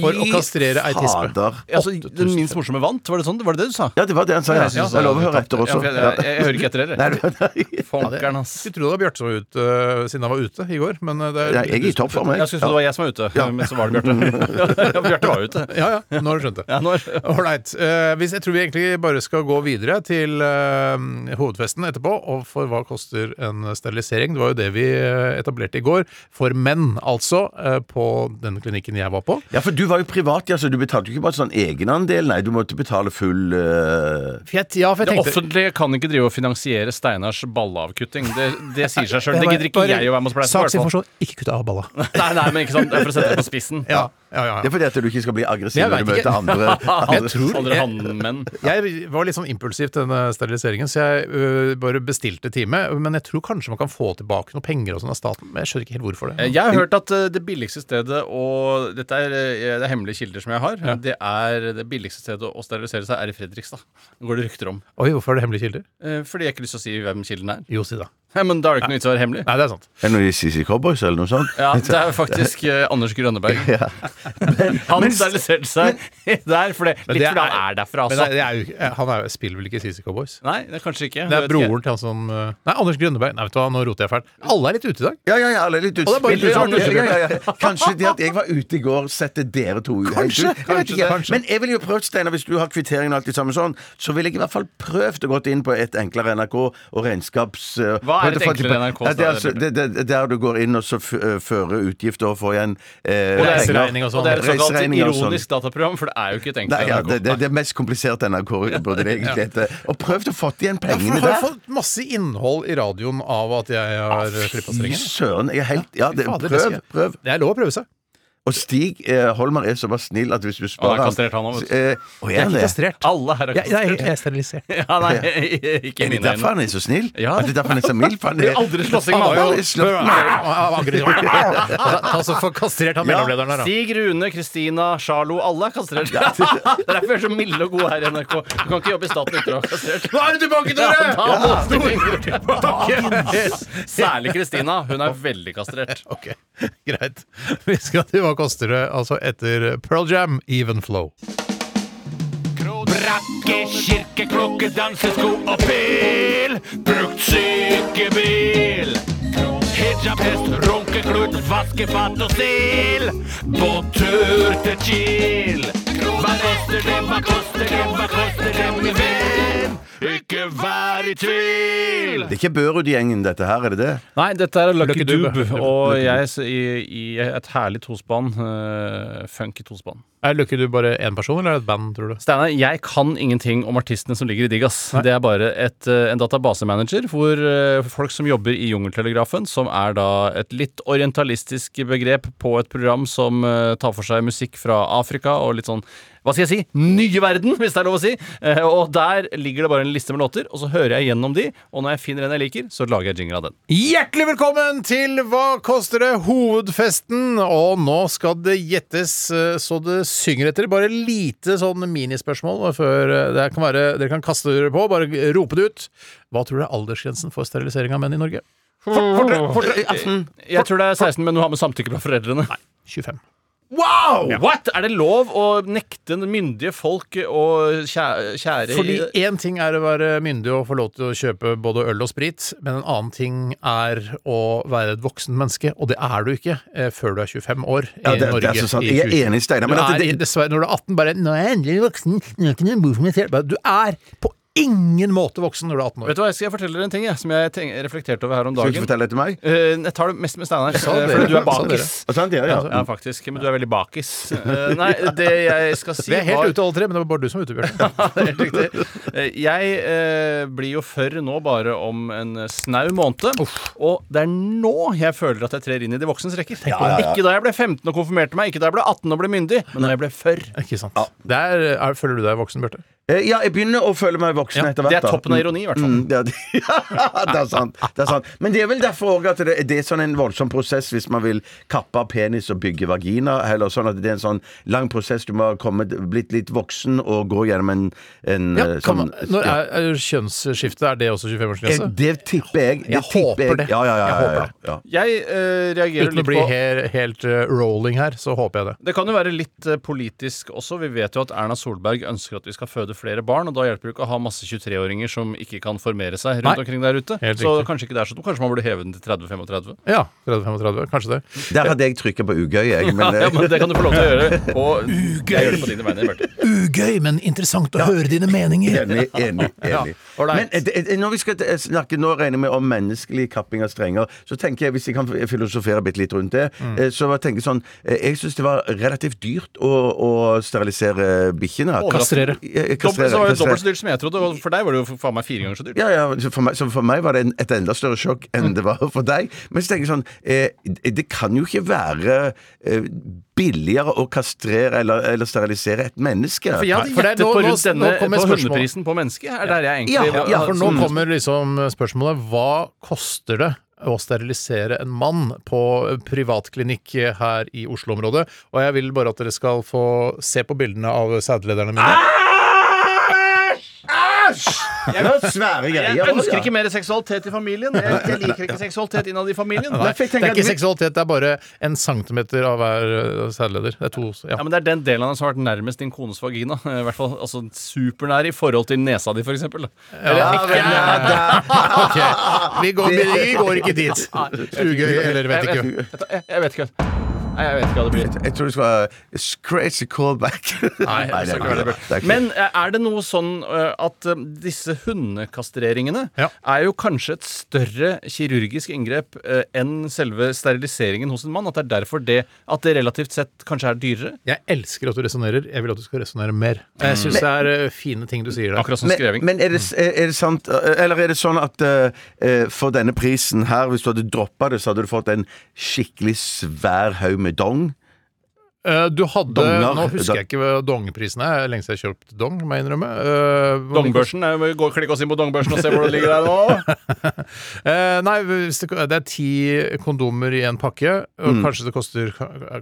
for å kastrere ei tispe. fader. Altså, den minst morsomme vant? Var det sånn? Var det det du sa? Ja, det var det han sa. Ja. Jeg synes Jeg lover å høre etter også. Ja, for jeg, jeg, jeg hører ikke etter Nei, heller. det var- nei. Folkeren, ass. Skulle tro det var Bjarte som var ute, øh, siden han var ute i går. Men øh, det er, Nei, Jeg er i toppform, jeg. Jeg skulle tro det var jeg som var ute, men så var det Bjarte. Ja, Bjarte var ute. Ja, ja. Nå har du skjønt det. Ja, nå er Ålreit. Uh, hvis jeg tror vi egentlig bare skal gå videre til eh, hovedfesten etterpå. Og for hva koster en sterilisering? Det var jo det vi eh, etablerte i går. For menn, altså. eh, på den klinikken jeg var på. Ja, for du var jo privat, ja, så du betalte jo ikke bare sånn egenandel, nei. Du måtte betale full uh... For ja, for jeg Det offentlige kan ikke drive og finansiere Steinars balleavkutting. Det, det sier seg sjøl. Det gidder ikke jeg å være med og spleise på. Saksinformasjon. Ikke kutt av balla. Nei, nei, men ikke sant. For å sette det på spissen. Ja, ja, ja. Det er fordi at du ikke skal bli aggressiv når du møter andre. andre. tror- Andre jeg- Jeg var litt sånn impulsiv til denne steriliseringen, så jeg øh, bare bestilte time. Men jeg tror kanskje man kan få tilbake noen penger og sånn av staten. Men jeg skjønner ikke helt hvorfor det. Jeg har hørt at eh, det billigste stedet og Dette er, eh, det er hemmelige kilder som jeg har. Det er det billigste stedet å sterilisere seg er i Fredrikstad. Det går det rykter om. Oi, hvorfor er det hemmelige kilder? Eh, Fordi jeg har ikke lyst til å si hvem kilden er. Jo, si da. Ja, men da er det ikke noe vits i å være hemmelig. Nei, det er sant. Er det noe i CC Cowboys eller noe sånt? Ja, Det er faktisk eh, Anders Grønneberg. Ja. Han steriliserte seg der fordi, Men litt det fordi han er derfra, Men altså. det er jo, han er jo, spiller vel ikke CC Cowboys? Nei, det er kanskje ikke. Det Jeg er vet ikke. broren til han som øh, Nei, Anders Grønneberg. Nei, vet du hva, nå roter jeg fælt. Alle er litt ute i dag. Ja, ja, ja, alle er litt det er bare utspilt. Ja, ja, ja. Kanskje det at jeg var ute i går, setter dere to ut. Kanskje, Jeg vet kanskje, ikke. kanskje. Men jeg ville jo prøvd, Steinar, hvis du har kvitteringen og alt det samme sånn, så ville jeg i hvert fall prøvd å gått inn på et enklere NRK og regnskaps... uh, Hva er prøvd å et få enklere enn NRK, det er altså, det, det, Der du går inn og så uh, fører utgifter og får igjen eh, Og det er, penger. Reiseregning og sånn. og det er et såkalt sånn. ironisk dataprogram, for det er jo ikke et enkelt ja, NRK. det, det, det er mest kompliserte NRK, burde det egentlig hete. Og prøvd å få igjen pengene har der. du fått masse innhold i radioen av at jeg har ah, Fy strengen? søren, jeg er helt Ja, det, det prøv, prøv. Det er lov å prøve seg. Og Stig eh, Holmer er såpass snill at hvis du spør Han er kastrert, han òg, vet du. Eh, er Jeg er han ikke det? kastrert. Alle her er Jeg, jeg, kastrert. jeg er sterilisert. Ja, nei, ikke Er det mine derfor øyne. han er så snill? Ja. Er det derfor han er så mild? For han er er aldri slåssing med alle. aldri slått. Ta så for kastrert han mellomlederen der, da. Stig, Rune, Kristina, Charlo, alle er kastrert. Det er derfor vi er så milde og gode her i NRK. Du kan ikke jobbe i staten uten å være kastrert. Nå er du tilbake, Ja, Tore! da må du Særlig Kristina. Hun er veldig kastrert. Ok, greit. Vi skal til Koster det? Altså etter Pearl Jam, Even Flow. Brakke, kirke, dansesko og pil. Brukt sykebil. Hijab, runkeklut, vaskefat og stil. På tur til Kiel. Hva koster det, hva koster det, hva koster det, min venn? Ikke vær i tvil. Det er ikke Børud-gjengen, dette her, er det det? Nei, dette er Lucky, Lucky Dube, Dube. og jeg i, i et herlig tospann. Uh, funky tospann. Er Lucky Dub bare én person, eller er det et band, tror du? Steinar, jeg kan ingenting om artistene som ligger i Digg, ass. Det er bare et, eh, en databasemanager hvor eh, folk som jobber i Jungeltelegrafen, som er da et litt orientalistisk begrep på et program som tar for seg musikk fra Afrika og litt sånn hva skal jeg si? Nye verden, hvis det er lov å si. Eh, og der ligger det bare en liste med låter, og så hører jeg gjennom de, og når jeg finner en jeg liker, så lager jeg jingle av den. Hjertelig velkommen til Hva koster det? Hovedfesten. Og nå skal det gjettes eh, så det synger etter. Bare lite sånn minispørsmål før eh, det kan være, dere kan kaste dere på. Bare rope det ut. Hva tror du er aldersgrensen for sterilisering av menn i Norge? Jeg tror det er 16, men du har med samtykke fra foreldrene. Nei, 25. Wow! What? Er det lov å nekte myndige folk å kjære, kjære Fordi én ting er å være myndig og få lov til å kjøpe både øl og sprit, men en annen ting er å være et voksen menneske, og det er du ikke eh, før du er 25 år i Ja, det- det er så sant. Jeg er 2020. enig, Steinar, er, i- dessverre, når du er 18, bare Nå er jeg endelig voksen. Nå ikke noe bo for meg selv. Du er på ingen måte voksen når du er 18 år. Vet du hva, Jeg skal fortelle dere en ting jeg, som jeg reflekterte over her om dagen. Skal du ikke fortelle det til meg? Uh, jeg tar det mest med Steinar, eh, fordi du er bakis. Sånn ja, ja. Ja, faktisk. Men du er veldig bakis. Uh, nei, det jeg skal si Vi er helt var ute alle tre, men det var bare du som var ute, Bjørn. Eh, Jeg blir jo før nå bare om en snau måned. Og det er nå jeg føler at jeg trer inn i de voksnes rekker. Ikke da jeg ble 15 og konfirmerte meg, ikke da jeg ble 18 og ble myndig, men da jeg ble før. Ikke sant. Det er, er, føler du deg voksen, Bjarte? Eh, Ja, jeg begynner å føle meg voksen Ja, etter hvert. det er da. toppen av ironi, i hvert fall. Mm, det, er, det, er sant, det er sant. Men det er vel derfor òg at det, det er sånn en voldsom prosess hvis man vil kappe av penis og bygge vagina. Eller sånn at det er en sånn lang prosess. Du må ha kommet, blitt litt voksen og gå gjennom en, en Ja, eh, kan sånn man, når er, er kjønnsskiftet? Er det også Eh, 25-årsgrense? Det tipper jeg. Det Jeg tipper håper det. Ja, ja, ja, Jeg ja, håper ja, det. ja. Jeg eh, reagerer Uten å litt bli på he helt eh, rolling her, så håper jeg det. Det kan jo være litt eh, politisk også. Vi vet jo at Erna Solberg ønsker at vi skal føde flere barn, og da hjelper det ikke å ha masse 23-åringer som ikke kan formere seg rundt Nei, omkring der ute. helt Så riktig. kanskje ikke det er så dumt. Kanskje man burde heve den til 30-35. Ja, 30-35, kanskje det. Der hadde jeg trykket på ugøy, jeg. Men, Ja, ja, men det kan du få lov til å gjøre. På, jeg gjør det på dine vegne, Bjarte. Ugøy, men interessant å høre dine meninger. Enig, enig. enig. Ja. Men eh, når vi skal snakke nå regner vi om menneskelig kapping av strenger, så tenker jeg, hvis jeg kan filosofere bitte litt rundt det, Mm. eh, så tenker jeg sånn eh, Jeg syns det var relativt dyrt å, å sterilisere bikkjene. Kastrere. Dobbelt, så var det dobbelt så dyrt som jeg trodde, og for deg var det jo faen meg fire ganger så dyrt. Ja, ja, for, meg, så for meg var det en, et enda større sjokk enn det var for deg. Men så tenker jeg sånn eh, Det kan jo ikke være eh, billigere å kastrere eller, eller sterilisere et menneske. For jeg For det er- nå- på nå- rundt denne nå kommer på hundeprisen på mennesket. Er der jeg egentlig Ja, ja, For nå Mm. kommer liksom spørsmålet Hva koster det å sterilisere en mann på privatklinikk her i Oslo-området? Og jeg vil bare at dere skal få se på bildene av sædlederne mine. Det var svære greier. Jeg ønsker ikke mer seksualitet i familien. Jeg, jeg liker ikke seksualitet innad i familien. Nei, det er ikke seksualitet, det er bare en centimeter av hver særleder sædleder. Det er to, ja. Ja, men Det er den delen av den som har vært nærmest din kones vagina. I hvert fall altså supernær i forhold til nesa di, f.eks. Ja, vel, ja, der. Ok, vi går, vi går ikke dit. Ugøy, eller vet ikke. Jeg, jeg vet ikke. Nei, jeg vet ikke hva det blir. Jeg tror det skal være It's crazy callback. Nei, det er det. det er Men eh, er det noe sånn eh, at eh, disse hundekastreringene Ja. er jo kanskje et større kirurgisk inngrep enn selve steriliseringen hos en mann? At det er derfor det at det relativt sett kanskje er dyrere? Jeg elsker at du resonnerer. Jeg vil at du skal resonnere mer. Jeg syns det er fine ting du sier der. Akkurat som skreving. men er, det, er det sant Eller er det sånn at eh, for denne prisen her, hvis du hadde droppa det, så hadde du fått en skikkelig svær haug med Eh, Du hadde Donger. Nå husker jeg ikke dongprisene er. Lenge siden jeg har kjøpt dong, må jeg innrømme. Uh, Dongbørsen, eh, gå og Klikk oss inn på dongbørsen og se hvor det ligger der nå. uh, nei, hvis det, det er ti kondomer i en pakke, og kanskje det koster,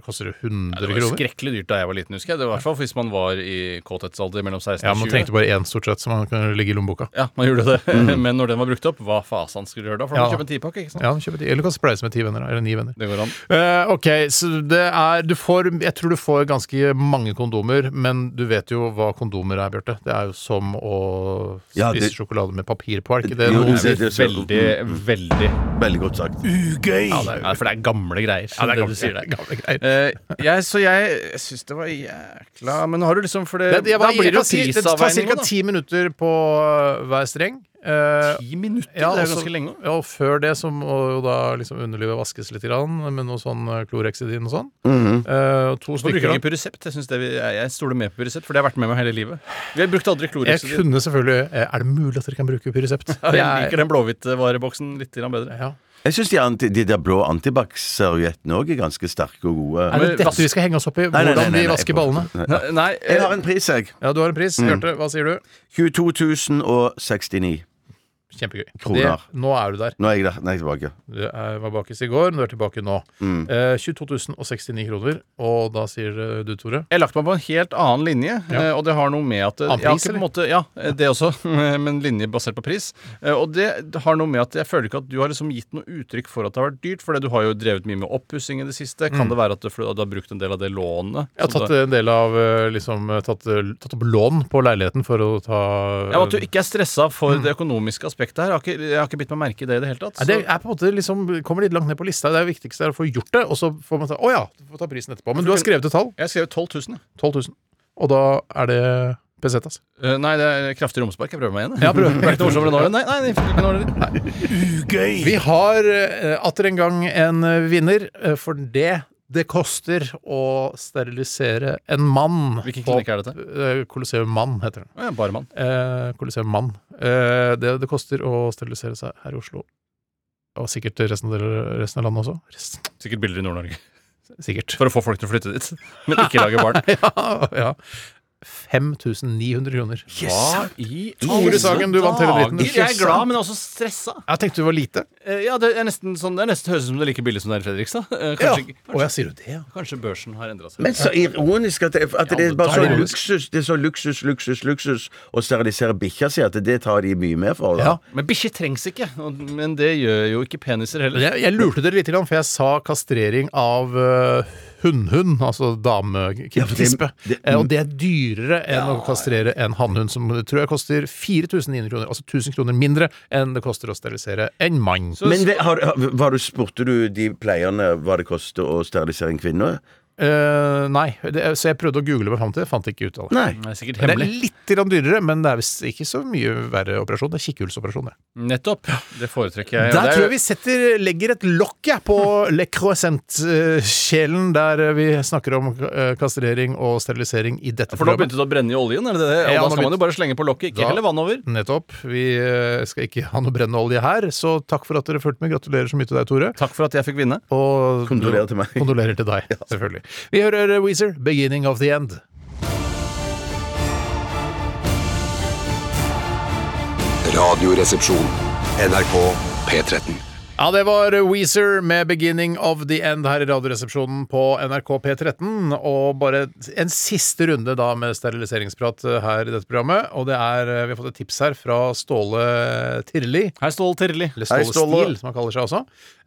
koster 100 kroner. Ja, Det var kroner. skrekkelig dyrt da jeg var liten, husker jeg. Det var hvert fall hvis man var i kåthetsalder mellom 16 og 20. Ja, Man trengte bare én stort sett, så man kunne ligge i lommeboka. Ja, man gjorde det. Men når den var brukt opp, hva fasan skulle du gjøre da? For da må Ja. du kjøpe en tipakke, ikke sant? Ja, kjøpe ti. Eller du kan spleise med ti venner, eller ni venner. Det går an. Eh, ok, så det er du får, Jeg tror du får ganske mange kondomer, men du vet jo hva kondomer er, Bjarte. Det er jo som å Ja, spise det- sjokolade med papir på, er det Jo, noen det- sier? det- det- Veldig, veldig Veldig godt sagt. Ugøy! ja, det er, For det er gamle greier. Ja, det er du gamle, sier er gamle greier. Uh, jeg, så jeg syns det var jækla Men har du liksom For det, Det, det var, da blir det jo det tar ca. ti minutter på øh, hver streng. Eh, Ti minutter? ja, det er ganske lenge. Ja, og før det så må jo da liksom underlivet vaskes litt grann, med noe sånn Klorexidin og sånn. Mhm. Eh, to stykker. bruker stykker. du da. Jeg, det vi, jeg, jeg stoler mer på Pyresept, for det har vært med meg hele livet. Vi har brukt aldri Klorexidin. Jeg kunne selvfølgelig eh, Er det mulig at dere kan bruke Pyresept? Jeg liker den blåhvitvareboksen litt grann bedre. Ja. Jeg syns de, de der blå antibac-serviettene òg er ganske sterke og gode. Er det dette vi skal henge oss opp i? Nei, nei, nei, Hvordan nei, de vasker ballene? Nei, Jeg eh, har en pris, jeg. Ja, du har en pris. Mm. Hva sier du? 22 069 Kjempegøy. Det, nå er du der. Nå er jeg der. Nå er jeg tilbake. Du er, var bakis i går, men du er tilbake nå. Mm. Eh, 22 069 kroner. Og da sier eh, du, Tore Jeg har lagt meg på en helt annen linje, Ja. eh, og det har noe med at Annen pris, eller? måte, Ja, eh, det også, men linje basert på pris. Eh, Og det har noe med at jeg føler ikke at du har liksom gitt noe uttrykk for at det har vært dyrt, for du har jo drevet mye med oppussing i det siste. Kan det være at du, du har brukt en del av det lånet? Jeg har tatt en del av eh, liksom, eh, tatt, eh, tatt opp lån på leiligheten for å ta ja, At du ikke er stressa for det økonomiske aspektet her. Jeg har ikke, jeg har ikke bitt meg merke i det i det hele tatt. Nei, det er på en måte liksom, kommer litt langt ned på lista. Det er viktigste er å få gjort det, og så får man ta Å ja, du får ta prisen etterpå. Men du har skrevet et tall. Jeg skrev 12 000. 12 000. Og da er det pesetas. Uh, Nei, det er kraftig romspark. Jeg prøver meg igjen. Ja, prøv. Det er ikke morsommere nå. Nei, nei, ikke noe heller. Vi har uh, atter en gang en eh, vinner, uh, for det det koster å sterilisere en mann. Hvilken klinikk er dette? eh, Colosseum Mann heter den. Oh, ja, Bare mann. Eh, Mann. Eh, det det koster å sterilisere seg her i Oslo. Og sikkert resten av, resten av landet også. Resten. Sikkert bilder i Nord-Norge. Sikkert. For å få folk til å flytte dit. Men ikke lage barn. ja, ja. 5900 kroner. Hva i Tore Sagen, du vant hele dritten. Jeg er glad, men også stressa. Jeg tenkte du var lite. Eh, Ja, det er nesten sånn Det er nesten høres ut som det er like billig som det er i Fredrikstad. Eh, Ja. Kanskje, Å, jeg sier jo det, ja. kanskje børsen har endra seg. Men så ironisk at det, at det er bare så det luksus Det er så luksus, luksus, luksus å sterilisere bikkja si at det tar de mye mer for. Da. Ja. Men bikkjer trengs ikke. og- Men det gjør jo ikke peniser heller. Jeg, jeg lurte dere litt, grann, for jeg sa kastrering av uh, hunnhund, altså damekispe. det- Eh, og det er dyrere enn å kastrere en hannhund, som det tror jeg koster 4900 kroner. Altså 1000 kroner mindre enn det koster å sterilisere en mann. Men det- har, har- var du, spurte du de pleierne hva det koster å sterilisere en kvinne? Eh, nei, det, så jeg prøvde å google meg fram til det, fant ikke ut av det. Nei. Det er sikkert Det er litt grann dyrere, men det er visst ikke så mye verre operasjon. Det er kikkhullsoperasjon, det. Nettopp. Det foretrekker jeg. Der Det er- tror jeg vi setter, legger et lokk på Le Croissant-kjelen, der vi snakker om eh, kastrering og sterilisering i dette For da begynte det å brenne i oljen? Er det det? Og Ja, da skal man jo bare slenge på lokket, ikke Da- heller vann over. Nettopp. Vi eh, skal ikke ha noe brennende olje her, så takk for at dere fulgte med. Gratulerer så mye til deg, Tore. Takk for at jeg fikk vinne. Og Kondolerer til meg. Kondolerer til deg, selvfølgelig. Vi hører Weezer, 'Beginning of the End'. Radioresepsjon. NRK P13. Ja, det var Weezer med 'Beginning of the End' her i Radioresepsjonen på NRK P13. Og bare en siste runde da med steriliseringsprat her i dette programmet. Og det er, vi har fått et tips her fra Ståle Tirli. Hei, Ståle Tirli. Eller Hei, Ståle Ståle. Stil, som han kaller seg også.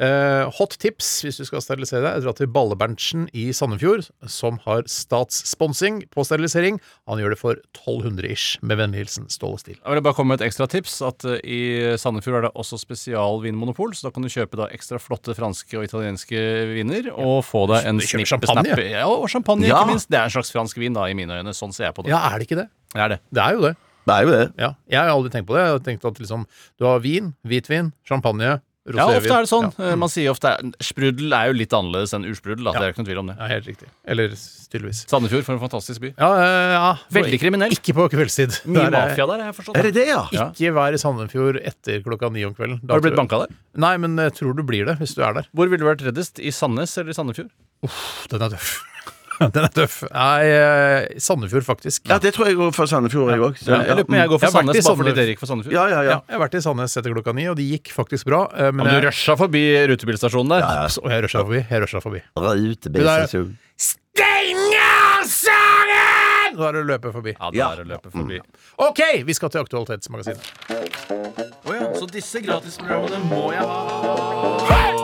Eh, hot tips hvis du skal sterilisere deg. Dra til Balleberntsen i Sandefjord, som har statssponsing på sterilisering. Han gjør det for 1200 ish. Med vennlig hilsen Ståle Stil. Jeg vil bare komme med et ekstra tips. At eh, I Sandefjord er det også spesialvinmonopol, så da kan du kjøpe da ekstra flotte franske og italienske viner og få deg en Du snipp champagne? Ja, og champagne, Ja. ikke minst. Det er en slags fransk vin, da, i mine øyne. Sånn ser jeg på det. Ja, er det ikke det? Det er det. Det er jo det. Det er jo det. Ja. Jeg har aldri tenkt på det. Jeg har tenkt at liksom, du har vin, hvitvin, champagne. Ja, ofte er det sånn. Ja. Eh, Man sier ofte Sprudel er jo litt annerledes enn ursprudel. Da. Det er ikke noen tvil om det. Ja, helt riktig. Eller tydeligvis. Sandefjord, for en fantastisk by. Ja, eh, ja. Veldig kriminell. Ikke på kveldstid. Mye Der er- mafia der, har jeg forstått. Er det det, ja? Ja. Ikke vær i Sandefjord etter klokka ni om kvelden. Da Har du blitt banka der? Nei, men jeg tror du blir det hvis du er der. Hvor ville du vært reddest? I Sandnes eller i Sandefjord? Uff, Den er tøff. Den er tøff. Nei, eh, Sandefjord, faktisk. Ja, det tror jeg går for Sandefjord, jeg òg. Jeg lurer på om jeg går for Jeg har vært i Sandnes bare fordi Sandnes. dere gikk for Sandefjord. Ja, ja, ja. Jeg har vært i Sandnes etter klokka ni, og det gikk faktisk bra. eh, Men, Men du jeg, rusha forbi rutebilstasjonen der. og jeg rusha forbi. Jeg rusha forbi. Rutebilstasjon. Stengersagen! Da er det å løpe forbi. Ja, Ja. er å løpe forbi. OK, vi skal til Aktualitetsmagasinet. Så disse gratisprogrammene må jeg ha.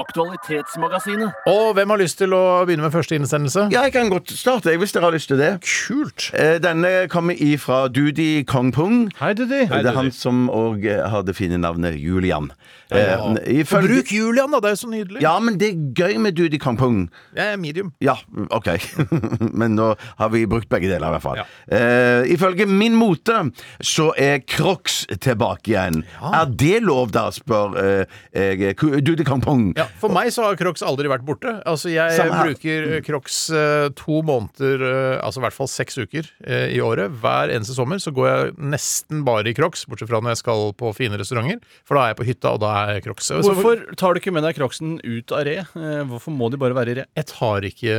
Aktualitetsmagasinet. Og hvem har lyst til å begynne med første innsendelse? Ja, jeg kan godt starte, jeg, hvis dere har lyst til det. Kult! Eh, Denne kommer ifra Dudi Kongpung. Hei, Didi. Det er han som òg har det fine navnet Julian. Eh, ifølge- Bruk Julian, da. Det er jo så nydelig. Ja, men det er gøy med Dudi Kongpung. Jeg er medium. Ja, OK. Men nå har vi brukt begge deler, i hvert fall. Ja. Eh, ifølge Min Mote så er Crocs tilbake igjen. Er det lov, da, spør eh, jeg Dudi Kong Pung. Ja, For meg så har Crocs aldri vært borte. Altså Jeg Samme her. bruker eh, Crocs eh, to måneder, eh, altså i hvert fall seks uker eh, i året. Hver eneste sommer så går jeg nesten bare i Crocs, bortsett fra når jeg skal på fine restauranter. For da er jeg på hytta, og da er jeg Crocs. Så Hvorfor tar du ikke med deg Crocsen ut av re? Eh, Hvorfor må de bare være i re? Jeg tar ikke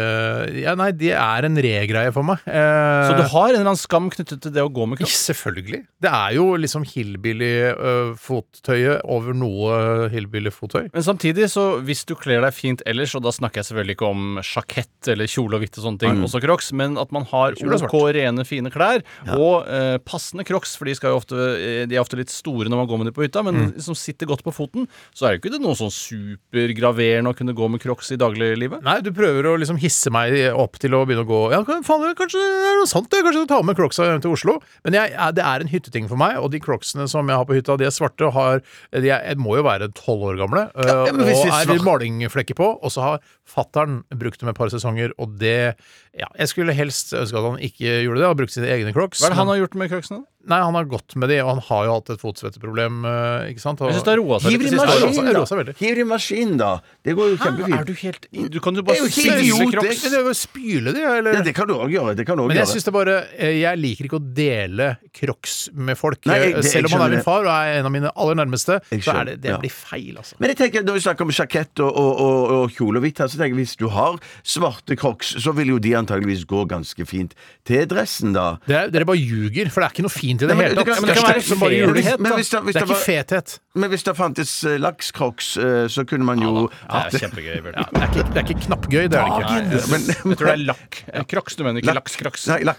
ja, Nei, det er en re-greie for meg. Eh, Så du har en eller annen skam knyttet til det å gå med Crocs? Selvfølgelig. Det er jo liksom hillbilly-fottøyet over noe hillbilly-fottøy. Men samtidig, så hvis du kler deg fint ellers, og da snakker jeg selvfølgelig ikke om sjakett eller kjole og hvitt og sånne ting, også Crocs, men at man har OK, rene, fine klær, og eh, passende Crocs, for de, skal jo ofte, eh, de er ofte litt store når man går med dem på hytta, men som sitter godt på foten, så er jo ikke det noe sånn supergraverende å kunne gå med Crocs i dagliglivet. Nei, du prøver å liksom hisse meg opp til å begynne å gå Ja, faen, kanskje det er noe sant, det. Kanskje du tar med crocsa hjem til Oslo. Men jeg, det er en hytteting for meg, og de crocsene som jeg har på hytta, de er svarte og har De er, må jo være tolv år gamle, Ja, ja, men hvis og de er er malingflekker på. Og så har fattern brukt dem et par sesonger, og det Ja, jeg skulle helst ønske at han ikke gjorde det, og brukte sine egne crocs. Hva er det han har gjort med Crocsene? Nei, han har gått med de, og han har jo hatt et fotsvetteproblem, eh, ikke sant? Og, Jeg synes det roa seg Hiv litt det årene. da! seg veldig. Hiv det i maskinen, da! Det går jo Er du helt Du kan jo Det er bare jo helt idiot, det. det er jo spyle det, eller? Ja, det kan du òg gjøre. Det kan du også Men jeg syns synes det bare eh, Jeg liker ikke å dele crocs med folk. Nei, jeg- Eh, det- Selv om han er min far og er en av mine aller nærmeste, så er det, det ja. blir feil, altså. Men jeg tenker, når vi snakker om sjakett og, og, og, og kjole og hvitt her, så tenker jeg hvis du har svarte crocs, så vil jo de antageligvis gå ganske fint til dressen, da. Dere bare ljuger, for det er ikke noe fint i det Nei, men hele det tatt. kan- Det men det er kan stygt som bare juling. fet, Men hvis det, hvis Det er det ikke fethet. men hvis det fantes eh, lakscrocs, eh, så kunne man jo Det er kjempegøy. Bjørn. Det er ikke, det er ikke knappgøy, det er det ikke. Nei, Men- jeg tror det er lakk. Crocs, du mener ikke? Nei, ja.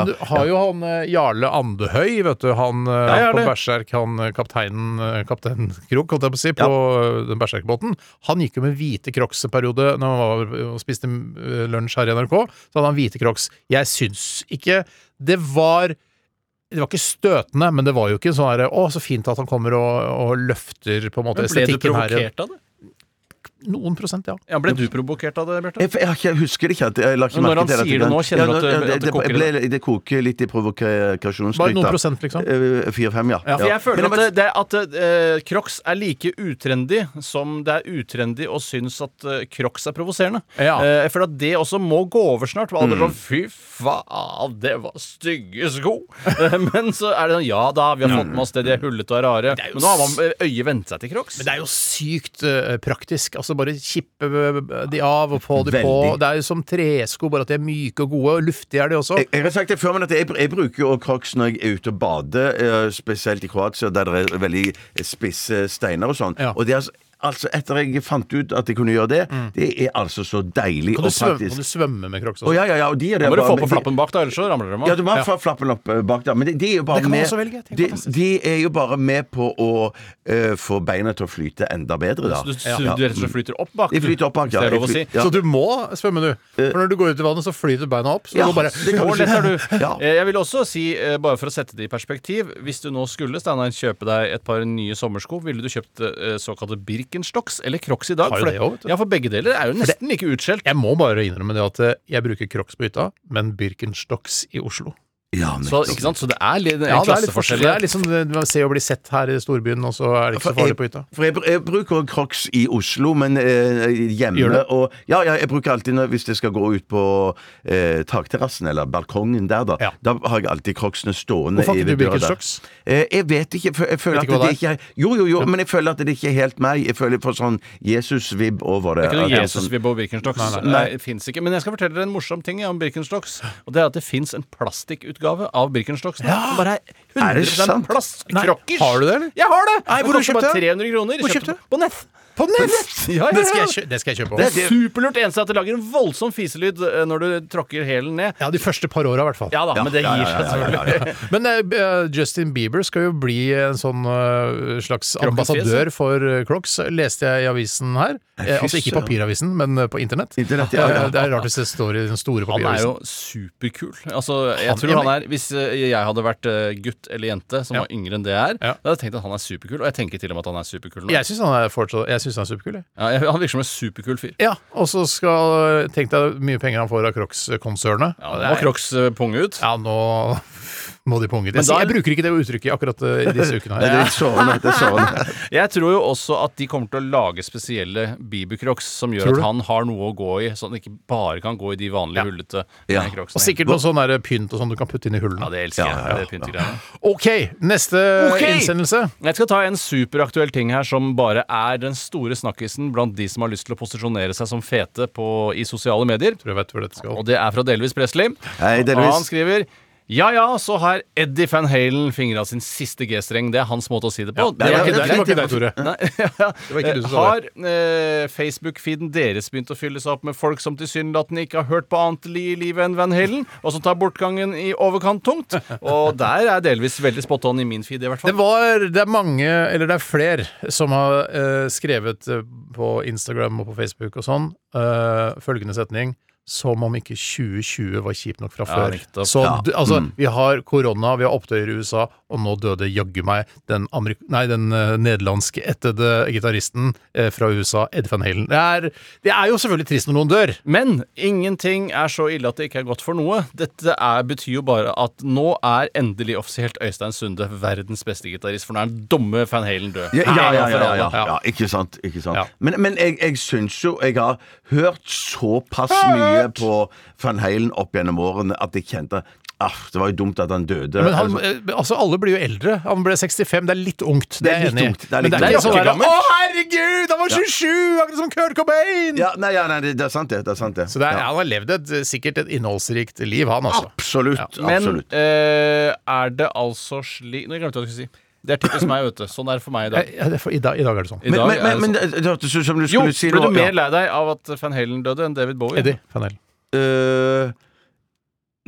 Men du har jo han eh, Jarle Andehøy, vet du. Han eh, Ja, på Berserk, han eh, kapteinen eh, Kaptein Krok, holdt jeg på å si, på eh, den Berserk-båten. Han gikk jo med hvite crocs en periode når han var og spiste eh, lunsj her i NRK. Så hadde han hvite crocs. Jeg syns ikke det var det var ikke støtende, men det var jo ikke sånn her Å, så fint at han kommer og, og løfter på en måte Men ble du estetikken her. provokert av det? Noen prosent, ja. Ja, ble du provokert av det, Bjarte? Jeg, jeg, jeg husker det ikke. at Jeg la ikke Men når han sier det nå, kjenner du at det- ja, at det det, koker ble, det koker litt i provokasjonsskryta. Bare noen prosent, liksom. Eh, Fire-fem, ja. Ja, For jeg føler Men at, det, det, at uh, Crocs er like utrendy som det er utrendy å synes at uh, Crocs er provoserende. Ja. Uh, jeg føler at det også må gå over snart. Alle Mm. sånn Fy faen, det var stygge sko! Men så er det sånn Ja da, vi har fått med oss det, de er hullete og rare. er Men nå har man øyet vent seg til Crocs. Men det er jo sykt praktisk. Altså Bare kippe de av og få de på. Det er jo som tresko, bare at de er myke og gode. Og luftige er de også. Jeg, jeg har sagt det før, men at jeg, jeg bruker jo crocs når jeg er ute og bader, eh, spesielt i Kroatia, der det er veldig spisse steiner og sånn. Ja. Og det er altså, altså, etter jeg fant ut at jeg kunne gjøre det, det er altså så deilig Kan og du, svømme, praktisk. kan du svømme med crocs Å ja, ja, ja, og de er Da det må du bare- få på de- flappen bak, da, ellers så ramler de Ja, av. du må Ja. få flappen opp eh, bak der. Men de, de er jo bare Det kan man med også velge. Tenk de, fantastisk. de er jo bare med på å eh, få beina til å flyte enda bedre, da. Så du, Ja. du rett og slett flyter opp bak? De flyter opp bak, hvis ja. Det er lov å si. ja. Så du må svømme, du. For når du går ut i vannet, så flyter beina opp. Så Ja, du bare det kan Så lett er du. Ja. Eh, Jeg vil også si, eh, bare for å sette det i perspektiv Hvis du nå skulle Steinar, kjøpe deg et par nye sommersko, ville du kjøpt eh, såkalte Birkenstocks eller Crocs i dag? Har jo For det også, ja, for begge deler er jo nesten like utskjelt. Jeg må bare innrømme det at eh, jeg bruker crocs på hytta, men Birkenstocks i Oslo. Ja, Så, ikke sant? så det er litt, Ja, det er litt klasseforskjell. forskjell. Det er liksom ser å bli sett her i storbyen, og så er det ikke så farlig på hytta. For jeg, jeg bruker crocs i Oslo, men eh, hjemme og Ja, ja, jeg bruker alltid når, hvis jeg skal gå ut på eh, takterrassen eller balkongen der, da. Ja. Da har jeg alltid crocsene stående Hvorfor ikke du der. Birkenstocks? Eh, jeg vet ikke. for Jeg føler Vet at ikke hva det ikke er Jo, jo, jo, men jeg føler at det ikke er helt meg. Jeg føler jeg får sånn Jesus-vibb over det. Det er ikke At noe er sånn- Jesus-vibb og Birkenstocks. Nei, det fins ikke. Men jeg skal fortelle dere en morsom ting om Birkenstocks. Og det er at det fins en plastikkutgave av Birkenstocks. Som bare er Er det 100 sant? plast. Har du det, eller? Jeg har det! Nei, hvor kjøpte du koster bare kjøpt det? 300 kroner. Hvor Kjøpte du? På nett. På nett! Ja, ja, Det skal jeg, det skal jeg kjøpe Det er superlurt. Eneste er at det lager en voldsom fiselyd eh, når du tråkker hælen ned. Ja, de første par åra, i hvert fall. Ja da, men det gir seg ja, ja, ja, selvfølgelig. Men eh, Justin Bieber skal jo bli en sånn uh, slags ambassadør for eh, Crocs, leste jeg i avisen her. Eh, altså ikke papiravisen, men eh, på internett. Internett, ja, ja. Det er rart hvis det står i den store papiravisen. Han er jo superkul. Altså, jeg Han- tror han er Hvis eh, jeg hadde vært eh, gutt eller jente som Ja. var yngre enn det jeg er, Ja. da hadde jeg tenkt at han er superkul. Og jeg tenker til og med at han er superkul nå. Jeg syns han er fortsatt Jeg synes han er superkul. jeg. Ja, jeg, han virker som en superkul fyr. Ja, og så skal Tenk deg mye penger han får av Crocs-konsernet. Ja, Nå må Crocs eh, punge ut. Ja, nå må de punge ut. Jeg, da- jeg bruker ikke det uttrykket akkurat eh, i disse ukene. Det her. er. Det er sårende. Jeg tror jo også at de kommer til å lage spesielle Bieber-crocs som gjør at han har noe å gå i, så han ikke bare kan gå i de vanlige Ja. hullete Ja. crocsene. Og sikkert noe sånn pynt og sånn du kan putte inn i hullene. Ja, det elsker jeg. Ja, ja, Det pyntegreiene. OK, neste okay. innsendelse. Jeg skal ta en superaktuell ting her som bare er den store snakkisen blant de som har lyst til å posisjonere seg som fete på, i sosiale medier. Tror jeg vet hvor dette skal. Og det er fra Delvis Presley. Hei, Og han skriver ja ja, så har Eddie Van Halen fingra sin siste G-streng. Det er hans måte å si det på. det var ikke det var ikke deg, Tore. Nei, var ikke du som sa har eh, Facebook-feeden deres begynt å fylle seg opp med folk som tilsynelatende ikke har hørt på annet i livet enn Van Halen, og som tar bortgangen i overkant tungt? Og der er delvis veldig spot on i min feed, i hvert Det, fall. var, det er mange, eller det er flere, som har eh, skrevet eh, på Instagram og på Facebook og sånn, eh, følgende setning som om ikke 2020 var kjipt nok fra Ja, før. nettopp. Så Ja. du, altså, Mm. vi har korona, vi har opptøyer i USA, og nå døde jaggu meg den, amerik nei, den uh, nederlandske ættede gitaristen uh, fra USA, Ed van Halen. Det er, det er jo selvfølgelig trist når noen dør. Men ingenting er så ille at det ikke er godt for noe. Dette er, betyr jo bare at nå er endelig offisielt Øystein Sunde verdens beste gitarist, for nå er den dumme Van Halen død. Ja, ja, ja, ja, ja, ja. Ikke sant. Ikke sant. Ja. Men, men jeg, jeg syns jo jeg har hørt såpass mye på Van Halen opp gjennom årene at jeg kjente ah, det var jo dumt at han døde. Men han, Altså, eh, altså, alle blir jo eldre. Han ble 65, det er litt ungt. Det, Det er jeg enig i. ungt, det er Men det er ikke sånn Å, herregud, han var 27! Akkurat som Kurt Cobain! ja, nei, ja, nei, det, er sant, det. det, er sant, det. Så det er, ja. han har levd et, sikkert et innholdsrikt liv, han altså. Absolutt. Men absolutt. eh, er det altså slik Nå glemte jeg hva jeg skulle si. Det er typisk meg, vet du. Sånn er det for meg i dag. Ja, det er for, i, dag, I dag er det sånn. I Men, dag men, er men, det men sånn. det det hørtes ut som du Jo, skulle si ble du mer lei deg av at Van Halen døde enn David Bowie? Eddie Van Halen. Øh,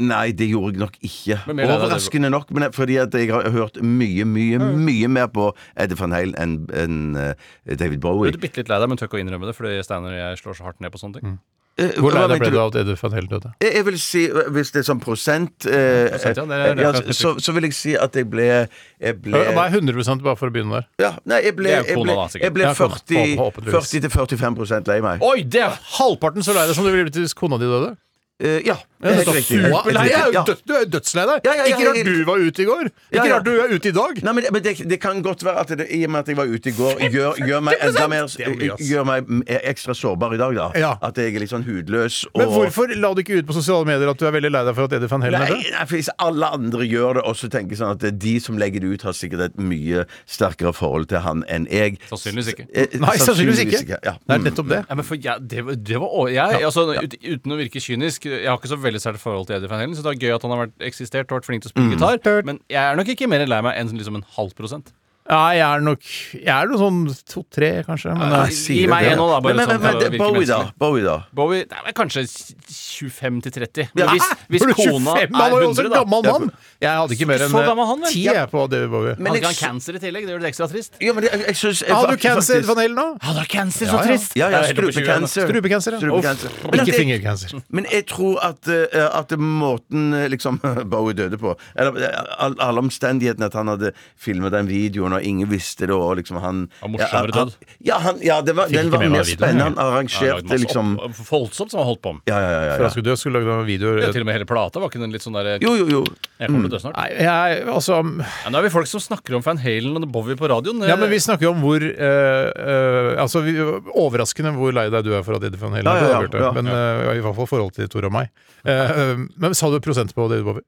Nei, det gjorde jeg nok ikke. Men mer Overraskende nok, men det- fordi at jeg har hørt mye, mye, mye mer på Eddie van Halen enn enn, eh, David Ble Bowie. du bitte litt lei deg, men tør ikke å innrømme det, fordi Steinar og jeg slår så hardt ned på sånne ting? Eh, Hvor lei deg ble du av at Edith Van Halen døde? Jeg jeg vil si, hvis det er sånn prosent, eh, Prosent, ja, det er- det er ja, så, så vil jeg si at jeg ble Jeg ble, Hva er 100 bare for å begynne der? ja, nei, jeg ble, jeg ble, jeg ble 40, Forhåpentligvis. 40-45 lei meg. Oi, det er Halvparten så lei deg som du ville blitt hvis kona di døde? Eh, ja, det er helt riktig. superlei. Er jo ja. Du er dødslei deg. Ja, ja, ja, Ikke rart du var ute i går. Ikke ja. rart du er ute i dag. Nei, men, det, men det, det kan godt være at det, i og med at jeg var ute i går, gjør, gjør meg enda mer er. Gjør meg ekstra sårbar i dag, da. Ja. At jeg er litt sånn hudløs. Og, Men hvorfor la du ikke ut på sosiale medier at du er veldig lei deg for at Eddie Van Hellen er Nei, død? nei, for Hvis alle andre gjør det, også tenker sånn at de som legger det ut, har sikkert et mye sterkere forhold til han enn jeg. Sannsynligvis ikke. Eh, Nei, sannsynligvis ikke. Ja. Det er nettopp det. Ja, men for jeg, det, det var jeg, altså, ut, Uten å virke kynisk, jeg har ikke så veldig sterkt forhold til Eddie Van Halen, så det er gøy at han har vært eksistert og vært flink til å spille gitar, men jeg er nok ikke mer lei meg enn liksom en halv prosent. Ja, jeg er nok Jeg er noe sånn to-tre, kanskje. Men Ja, eh, gi meg en nå, da, bare men, men, sånn men, virke Bowie, da? Bowie, da? Bowie det er kanskje 25 til 30. Ja. Men hvis, hvis kona 25? er Han var jo også 100, en da gammel mann! Jeg hadde ikke mer enn Så gammel han, vel? 10 Ja. jeg på David Bowie. Men Hadde jeg ikke han cancer i tillegg? Det gjør det ekstra trist. Ja, men det, jeg, jeg synes, jeg, Hadde du cancer, Van Halen, da? Han har cancer, så trist. Ja, ja, Jeg er helt oppe i 20 igjen, da. strupecancer. Strupecancer, ja. Strupecancer. Men at Ikke jeg- fingercancer. Men jeg tror at, eh, at måten eh, liksom Bowie døde på Eller eh, all- alle omstendighetene at han hadde filmet den videoen, og ingen visste det, og liksom han Han morsommere ja, han- død. Ja, han, ja det var, den var mer spennende. Han arrangerte liksom voldsomt som han holdt på med. Ja, ja, ja. Før ja, han skulle dø, skulle lage noen videoer. Ja, til og med hele plata var ikke den litt sånn der Jo, jo, jo. Jeg kommer dø snart. Nei, jeg, altså Ja, nå er vi folk som snakker om Van Halen og Bowie på radioen. Ja, men vi snakker jo om hvor eh, eh, Altså, vi, Overraskende hvor lei deg du er for at Eddie Van Halen Ja, ja, ja. Men eh, i hvert fall i forhold til Tore og meg. Uh, eh, men sa du prosent på David Bowie?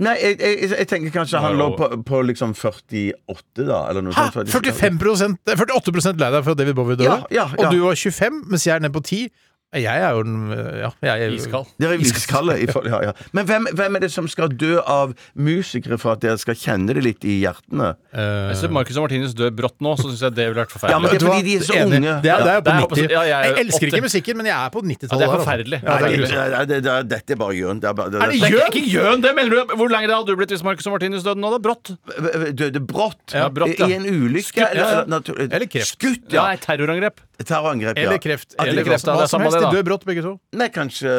Nei, jeg, jeg, jeg tenker kanskje han lå på, på liksom 48, da, eller noe Hæ? sånt. 45 eh, 48 lei deg for at David Bowie døde? Ja, ja, ja. Og du var 25, mens jeg er nede på 10. Jeg er jo den Ja, jeg er Iskald. Dere er iskalde. Ja, ja. Men hvem, hvem er det som skal dø av musikere for at dere skal kjenne det litt i hjertene? jeg ser Marcus og Martinus dør brått nå, så syns jeg det ville vært forferdelig. Ja, men det er fordi de er så Enig. unge. Det er, det er jo på Det er på- 90. ja, jeg jeg elsker ikke musikken, men jeg er på 90-tallet. det er forferdelig. Ja, det Nei, er det, det, det, det, dette er bare gjøn. Det er, bare, det, Er det Det er gjøn? ikke gjøn, det mener du! Hvor lenge det hadde du blitt hvis Marcus og Martinus døde nå, da? Brått? Døde brått? Ja, brått, ja. I en ulykke? Skutt. Eller, Eller kreft. Skutt, Ja, ja. nei, terrorangrep. Terrorangrep, ja. Eller kreft. Eller Eller kreft, kreft, hva det er som samme helst. det, da. De dør brått, begge to. Nei, kanskje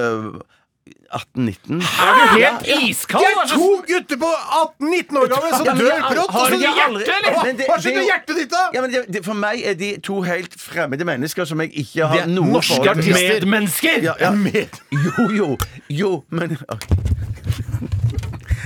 18-19? Er du helt iskald? Det er to gutter på 18-19 år gamle som Ja, men dør jeg- brått! har og så- ikke hjerte, eller? Hva Men det- hva det er skjedde jo- hjertet ditt, da? Ja, men det, det, For meg er de to helt fremmede mennesker som jeg ikke har noe norske forhold til. artister. Medmennesker! Ja, ja. Jo, jo, jo, men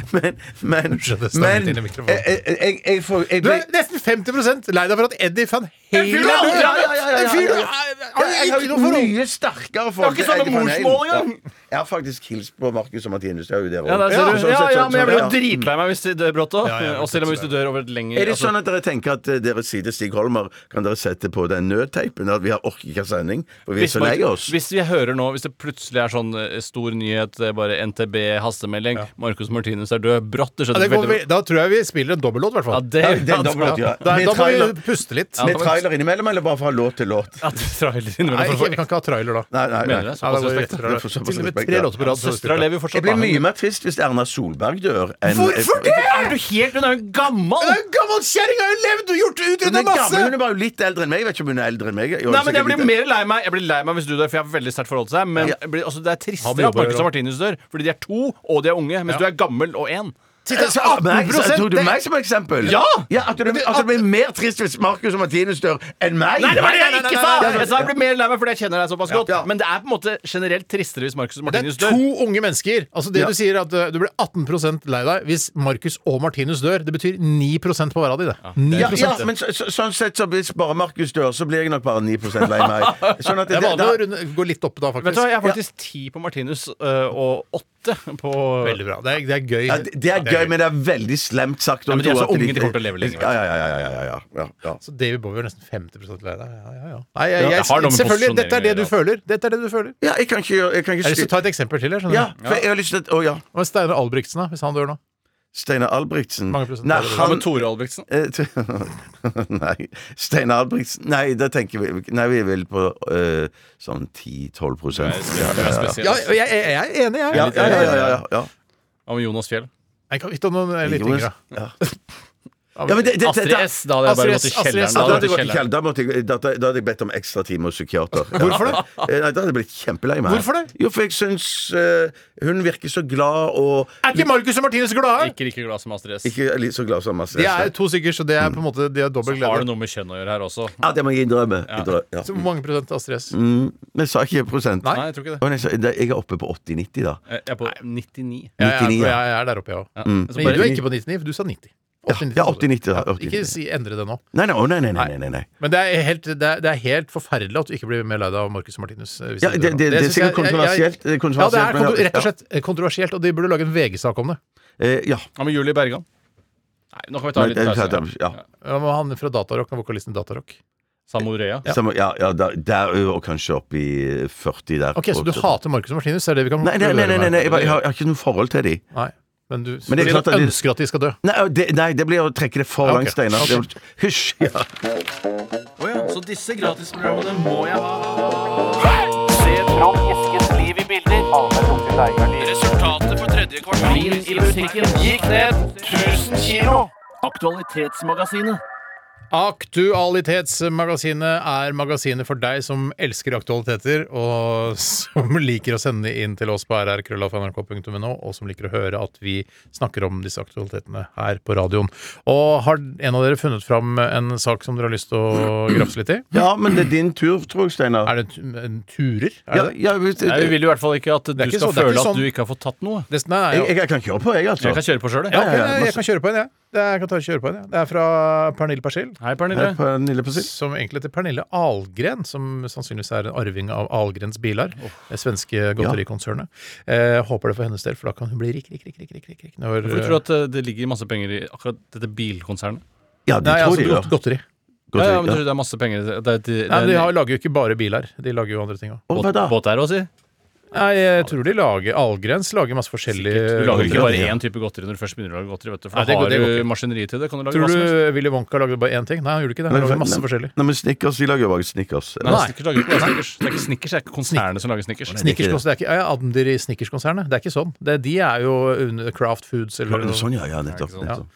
Men, men, men til i mikrofonen. jeg, jeg, jeg, jeg, får, jeg Du ble er nesten 50 lei deg for at Eddie van Halen du aldri- ja, ja, ja, ja, En fyr du er- har jeg ikke har noe forhold mye sterkere forhold ikke samme Eddie Van Halen. morsmål. Ja. Jeg har faktisk hilst på Markus og Martinus. Jo dere Ja, der ser du. sånn ja, ja, sånn- men jeg blir jo ja. dritlei meg hvis de dør brått òg. Ja, ja, og selv om hvis du dør over et lengre Er det altså- sånn at dere tenker at eh, dere sier til Stig Holmer Kan dere sette på den nødteipen? At vi har orker ikke ha sending? For vi er så lei oss. hvis vi hører nå, hvis det plutselig er sånn eh, stor nyhet, eh, bare NTB hastemelding, Marcus Martinus er død, brått det Ja, skjedde det går, veldig vi- da tror jeg vi spiller en dobbellåt, i hvert Ja, fall. det, Ja, det er ja, dobbelt, ja. Da, Med da må trailer, vi puste litt. Ja, med trailer innimellom, eller bare fra låt til låt? Ja, trailer innimellom Nei, for ikke, vi kan ikke ha trailer da. Nei, nei, Mener du nei. det? Ja, Såpass det respekt. rett, Det er Til og med. Tre låter på rad. Søstera lever jo Jeg blir mye mer trist hvis Erna Solberg dør. enn- Hvorfor det?! Er du helt Hun er jo gammel! En gammel kjerring har jo levd og gjort Hun utrydda er gammel, masse! hun er bare litt eldre enn meg. Jeg vet ikke om hun er eldre enn meg. Jeg, Nei, men Jeg blir mer lei meg Jeg blir lei meg hvis du dør, for jeg har veldig sterkt forhold til deg. Men Ja. jeg blir, altså, det er tristere at Marcus og Martinus dør, fordi de er to, og de er unge. Mens du er gammel og én. Så, ah, meg, så, 18%, tok du meg som eksempel? Ja! at, du, altså, det blir mer trist hvis Markus og Martinus dør enn meg? Nei, det var det jeg ikke sa! Jeg sa jeg blir mer lei meg fordi jeg kjenner deg såpass godt. Men det er på en måte generelt tristere hvis Marcus og Martinus dør. Det er to unge mennesker. Altså det Du sier at uh, du blir 18 lei deg hvis Markus og Martinus dør. Det betyr 9 på hver av de, det. Ja, ja, men så, så, sånn sett så hvis bare Markus dør, så blir jeg nok bare 9 lei meg. Sånn at Det det, det, det, å da, runde, gå litt opp da, Vet du hva. Jeg har faktisk 10 på Martinus øh, og 8 på Veldig bra. Det er, det er gøy. ja, det, det er gøy, men det er veldig slemt sagt. Ja, men de er så unge, de kommer til å leve lenge. Ja, ja, ja. ja, ja, ja, ja. Så David Bowie er nesten 50 lei deg. Ja, ja, ja. Nei, jeg, jeg, Jeg selvfølgelig, dette er det du føler. Dette er det du føler. ja jeg kan ikke Jeg kan Jeg har lyst til å ta et eksempel til. Jeg, Ja, for jeg har lyst til å ja. Hva Steinar Albrigtsen, da, hvis han dør nå? Steinar Albrigtsen. Nei, han med Tore Albrigtsen? Eh, Nei. Steinar Albrigtsen Nei, da tenker vi Nei, vi er vel på uh, sånn 10-12 prosent. Ja, ja, jeg, er enig, jeg. Ja, ja, ja, ja, ja, ja. Hva med Jonas Fjell? Jeg kan vite noen er litt yngre. Ja. Ja, men det, det, det, Astrid det, S. Da hadde jeg bare gått i S, Astrid kjelleren. S, Ja, Da da hadde hadde jeg jeg gått i kjelleren. da måtte jeg, da, da da hadde jeg bedt om ekstra time hos psykiater. Ja. Hvorfor det? Eh, Nei, Da hadde jeg blitt kjempelei meg. Hvorfor det? Jo, for jeg syns eh, hun virker så glad og Er ikke Markus og Martinus glade? Ikke like glad som Astrid S. ikke litt så glad som Astrid De S. er to stykker, så det er på en måte De har dobbel Har det glede. noe med kjønn å gjøre her også? Ja, det må jeg innrømme. Innrø- Ja. Så Hvor mange prosent Astrid S? Mm, men jeg sa ikke prosent. Nei. Jeg tror ikke det. Å, nei, så- det- Jeg er oppe på 80-90, da. Jeg er på 99. Jeg er, 99, ja. jeg er der oppe, jeg òg. Ja. Men du er ikke på 99, for du sa 90. Ja, 80-90, ja, sa du. 80-90, da. Ikke si, endre det nå. Nei, nei, nei, nei, nei, nei, nei. Men det er helt, det er, det er helt forferdelig at du ikke blir mer lei deg av Marcus og Martinus. eh, hvis Ja, de det, det, det er sikkert sikkert jeg- jeg- kontroversielt. Er Ja, det kontroversielt er men- kontro- rett og slett eh, kontroversielt, og de burde lage en VG-sak om det. Eh, ja. ja. med Julie Bergan? Nei, nå kan vi ta en litt det- pause. ja. Ja, men han fra Datarock, han vokalisten i Datarock. Samorea. Ja. Ja, ja der, der og kanskje opp i 40 der. Ok, Så du hater Marcus og Martinus? Er det vi kan Nei, nei, nei, nei, nei, nei jeg, Nei, har, jeg har ikke noe forhold til de. Men du Men det er klart at de- ønsker at de skal dø. Nei, det, nei, det blir å trekke det for langt, Steinar. Det- Hysj! Ja. Å ja, så disse gratisprogrammene må jeg ha. Resultatet for tredje kvartal i butikken gikk ned 1000 kilo. Aktualitetsmagasinet. Aktualitetsmagasinet er magasinet for deg som elsker aktualiteter, og som liker å sende inn til oss på rrkrøllalfa.nrk.no, og som liker å høre at vi snakker om disse aktualitetene her på radioen. Og har en av dere funnet fram en sak som dere har lyst til å grafse litt i? ja, men det er din tur, tror jeg, Steinar. Er det en turer? Er Ja, det det? Nei, Vi vil i hvert fall ikke at du ikke skal så, føle at sånn. du ikke har fått tatt noe. Det, nei, jeg, jeg kan kjøre på, jeg, altså. Jeg kan kjøre på sjøl, ja, ok, ja, ja, nei, jeg kan kjøre på en, jeg. Det er, jeg kan ta og kjøre på en, ja. Det er fra Pernille Persil. Hei, Pernille. Hei, Pernille Persil. Som egentlig heter Pernille Algren, som sannsynligvis er en arving av Algrens biler. Det svenske godterikonsernet. Eh, håper det for hennes del, for da kan hun bli rik, rik, rik. rik, rik, rik, rik når, Hvorfor tror du at eh, det ligger masse penger i akkurat dette bilkonsernet? Ja, det Nei, tror altså de, ja. godteri. Godteri. Ja, ja, men ja. tror du det er masse penger i det? det, er- det, Nei, men De har, lager jo ikke bare biler, de lager jo andre ting òg. Og hva da? båt der òg, si? Nei, jeg tror de lager Algrens lager masse forskjellige Du lager ikke bare én type godteri når du først begynner å lage godteri. vet du For Nei, da det går- har det går du ikke. maskineri til det. Kan du lage Tror som du Willy Wonka lagde bare én ting? Nei, han gjorde ikke det. Han lagde masse forskjellig. Nei, men Snickers, de lager jo bare Snickers. Nei, Nei. Snickers lager ikke bare Snickers. Det er ikke Snickers, det er ikke konsernet som lager Snickers. er Snickers, det. det er ikke, ja, Admdir i Snickers-konsernet. Det er ikke sånn. Det, de er jo under Craft Foods eller. Sånn, ja. ja nettopp. Ja, nettopp.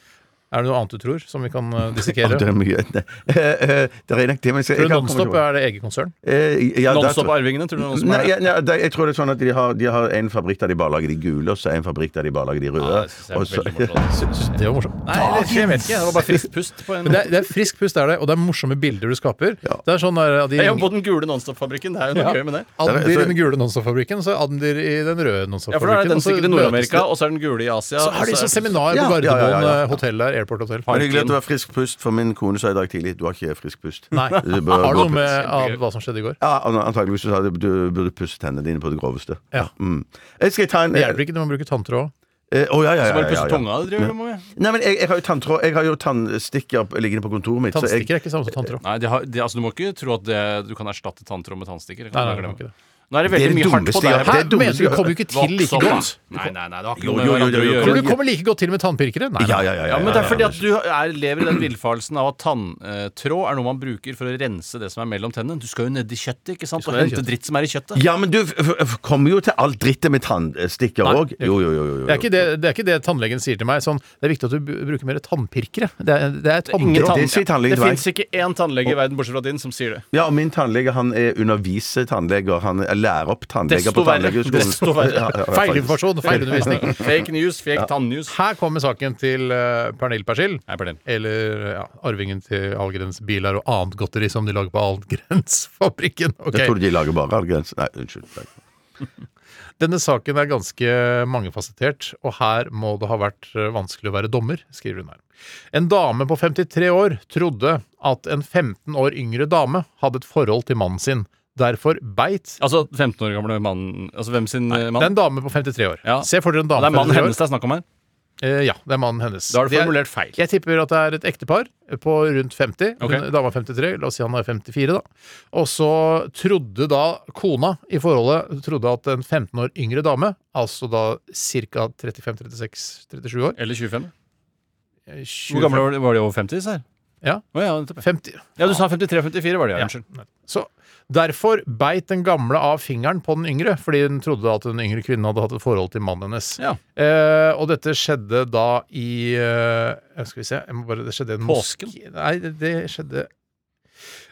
Er det noe annet du tror, som vi kan uh, dissekere? det er mye Nei. Eh, eh, Det er nok det, men jeg, Tror du Nonstop er det eget konsern? Eh, ja, Nonstop-arvingene, tror du noen som Nei, er ja, det? ja, det, jeg tror det er sånn at de har, de har en fabrikk der de bare lager de gule, og så en fabrikk der de bare lager de røde. Ja, det synes jeg er og så- Det var morsomt. Nei, det, jeg vet ikke. Det var bare friskt pust på en det er, det er frisk pust, er det, og det er morsomme bilder du skaper. Det er sånn der, de, Jeg jobber på den gule Nonstop-fabrikken. Det er jo noe Ja. gøy med det. Admdir i den gule Nonstop-fabrikken, og så Admdir i den røde Ja, for da er den sikkert i Nord-Amerika, og så er den gule i Asia. Så har de sånn er- seminar på Gardermoen eh, hotell der, Airport Hotel. Men hyggelig at du har frisk pust, for min kone sa i dag tidlig du har ikke frisk pust. Nei. Du bør Har du noe med av hva som skjedde i går? Ja, antakeligvis så sa du du burde pusse tennene dine på det groveste. Ja. Mm. Jeg skal ta en Det hjelper ikke når man bruker tanntråd. Eh, Å, ja, ja, Så ja, bare ja, pusse ja. tunga. Det driver med. Nei, men jeg, jeg har jo tanntråd Jeg har jo tannstikker liggende på kontoret mitt. så jeg- Tannstikker er ikke samme som tanntråd. Nei, det har, det, altså, Du må ikke tro at det, du kan erstatte tanntråd med tannstikker. Det Nei, nei, nei, Nå er det Det er veldig det mye hardt på deg. Hæ, har- det er dummeste mener du kommer jo ikke til like godt? Nei, nei, nei, det har ikke noe med hverandre å gjøre. Tror du du kommer like godt til med tannpirkere? Nei, Ja, ja, ja. Ja, men det er fordi at du er, lever i den villfarelsen av at tanntråd er noe man bruker for å rense det som er mellom tennene. Du skal jo ned i kjøttet ikke sant? og hente dritt som er i kjøttet. Ja, men du kommer jo til alt drittet med tannstikker òg. Jo, jo, jo, jo, jo. Det er, ikke det, det er ikke det tannlegen sier til meg. Sånn, det er viktig at du bruker mer tannpirkere. Det er, det er tanntråd. Det det fins ikke én tannlege i verden bortsett fra din som sier det. Ja, og min tannlege han er underviser tannleger. Han er- lærer opp tannleger på tannlegeskolen. Desto verre. Ja, Feilinformasjon, feilundervisning. Fake news, fake tannnews. Her kommer saken til uh, Pernille Persil. Nei, Pernille. Eller ja, arvingen til Algrens biler og annet godteri som de lager på Algrensfabrikken. Okay. Jeg tror de lager bare algrens. Nei, unnskyld. Denne saken er ganske mangefasettert, og her må det ha vært eh, vanskelig å være dommer, skriver hun her. En dame på 53 år trodde at en 15 år yngre dame hadde et forhold til mannen sin. Derfor beit Altså 15 år gamle mannen Altså hvem sin eh, Det er mann? en dame på 53 år. Ja. Se for dere en dame det er mannen hennes det er snakk om her. Eh, ja, det er mannen hennes. Da har du er- formulert feil. Jeg tipper at det er et ektepar på rundt 50. Okay. Hun, dama er 53, la oss si han er 54, da. Og så trodde da kona i forholdet trodde at en 15 år yngre dame, altså da ca. 35-36-37 år Eller 25. 25. Hvor gamle var de, var de over 50? Sær? Ja. Oh, ja, 50. ja, du sa 53-54 var det, ja. Ja. Unnskyld. Så Derfor beit den gamle av fingeren på den yngre, fordi den trodde at den yngre kvinnen hadde hatt et forhold til mannen hennes. Ja. Eh, og dette skjedde da i eh, Skal vi se bare, Det skjedde i en Påsken? moské Nei, det, skjedde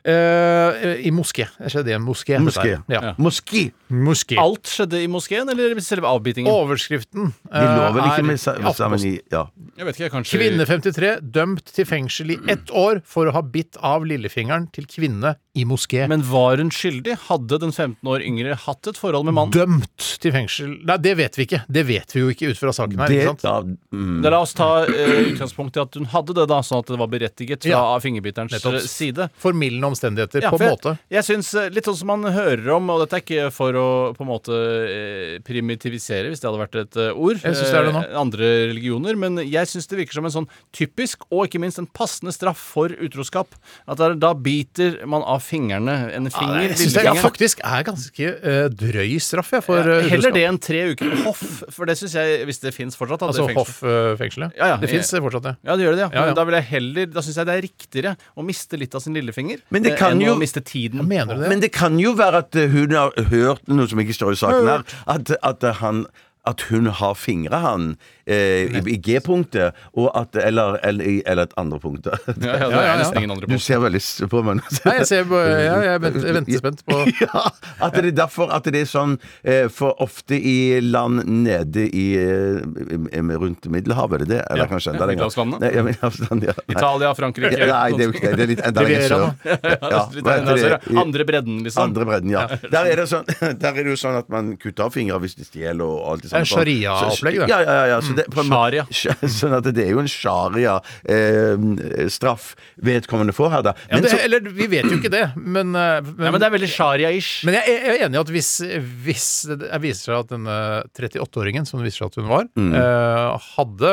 i moské. Det skjedde i en moské. Moské. Ja. Ja. Moské. moské. Alt skjedde i moskeen, eller selve avbitingen? Overskriften De lå vel eh, ikke er med sammen i Ja. Jeg vet ikke, kanskje Kvinne 53 dømt til fengsel i ett år for å ha bitt av lillefingeren til kvinne i moské. Men var hun skyldig? Hadde den 15 år yngre hatt et forhold med mannen? Dømt til fengsel Nei, det vet vi ikke. Det vet vi jo ikke ut fra saken her. Det, ikke sant? da, mm. Da La oss ta eh, utgangspunkt i at hun hadde det, da, sånn at det var berettiget fra Ja. fingerbiterens Nettopp. eh, side. Formildende omstendigheter, Ja, på for en måte. Jeg, jeg synes, eh, Litt sånn som man hører om, og dette er ikke for å på en måte eh, primitivisere, hvis det hadde vært et eh, ord, Jeg synes det er det nå. eh, andre religioner, men jeg syns det virker som en sånn typisk, og ikke minst en passende straff for utroskap. At der, da biter man av fingrene en finger. Jeg syns det lillefingeren. faktisk er ganske eh, drøy straff, jeg, for Ja, eh, Heller utroskap. det enn tre uker på hoff, for det syns jeg, hvis det fins fortsatt at Altså det Hoff-fengselet? Ja, ja. Det fins fortsatt, det. Ja, det gjør det, ja. Ja, ja. Men da vil jeg heller Da syns jeg det er riktigere å miste litt av sin lillefinger Men det eh, kan enn jo- å miste tiden. Mener du det? Men det kan jo være at eh, hun har hørt noe som ikke står i saken her. At, at, eh, han, at hun har fingra han, eh, i, i G-punktet, Eller, eller, eller et andre punkt. Ja, ja, det er nesten ingen andre Du ser veldig på meg. Nei, jeg ser på ja, Jeg venter, ventespent spent på Ja, at det er derfor at det er sånn eh, For ofte i land nede i, eh, rundt Middelhavet, er det det? Eller Ja, kanskje enda lenger? Ja, ja. Italia, Frankrike Nei, det er jo ikke det. Er litt enda lenger sør. Andre bredden, liksom. Andre bredden, ja. Der er, det sånn, der er det jo sånn at man kutter av fingre hvis de stjeler og alt det Det er sharia-opplegg, det. Ja, ja, ja. ja. Så det, på Sharia. Sånn at det er jo en sharia-straff vedkommende får her, da. ja, Men det, så, Eller vi vet jo ikke det, men eh, men, Ja, men det er veldig sharia-ish. men jeg er jeg er enig i at hvis, hvis det viser seg at denne 38-åringen, som det viser seg at hun var, Mm. eh, hadde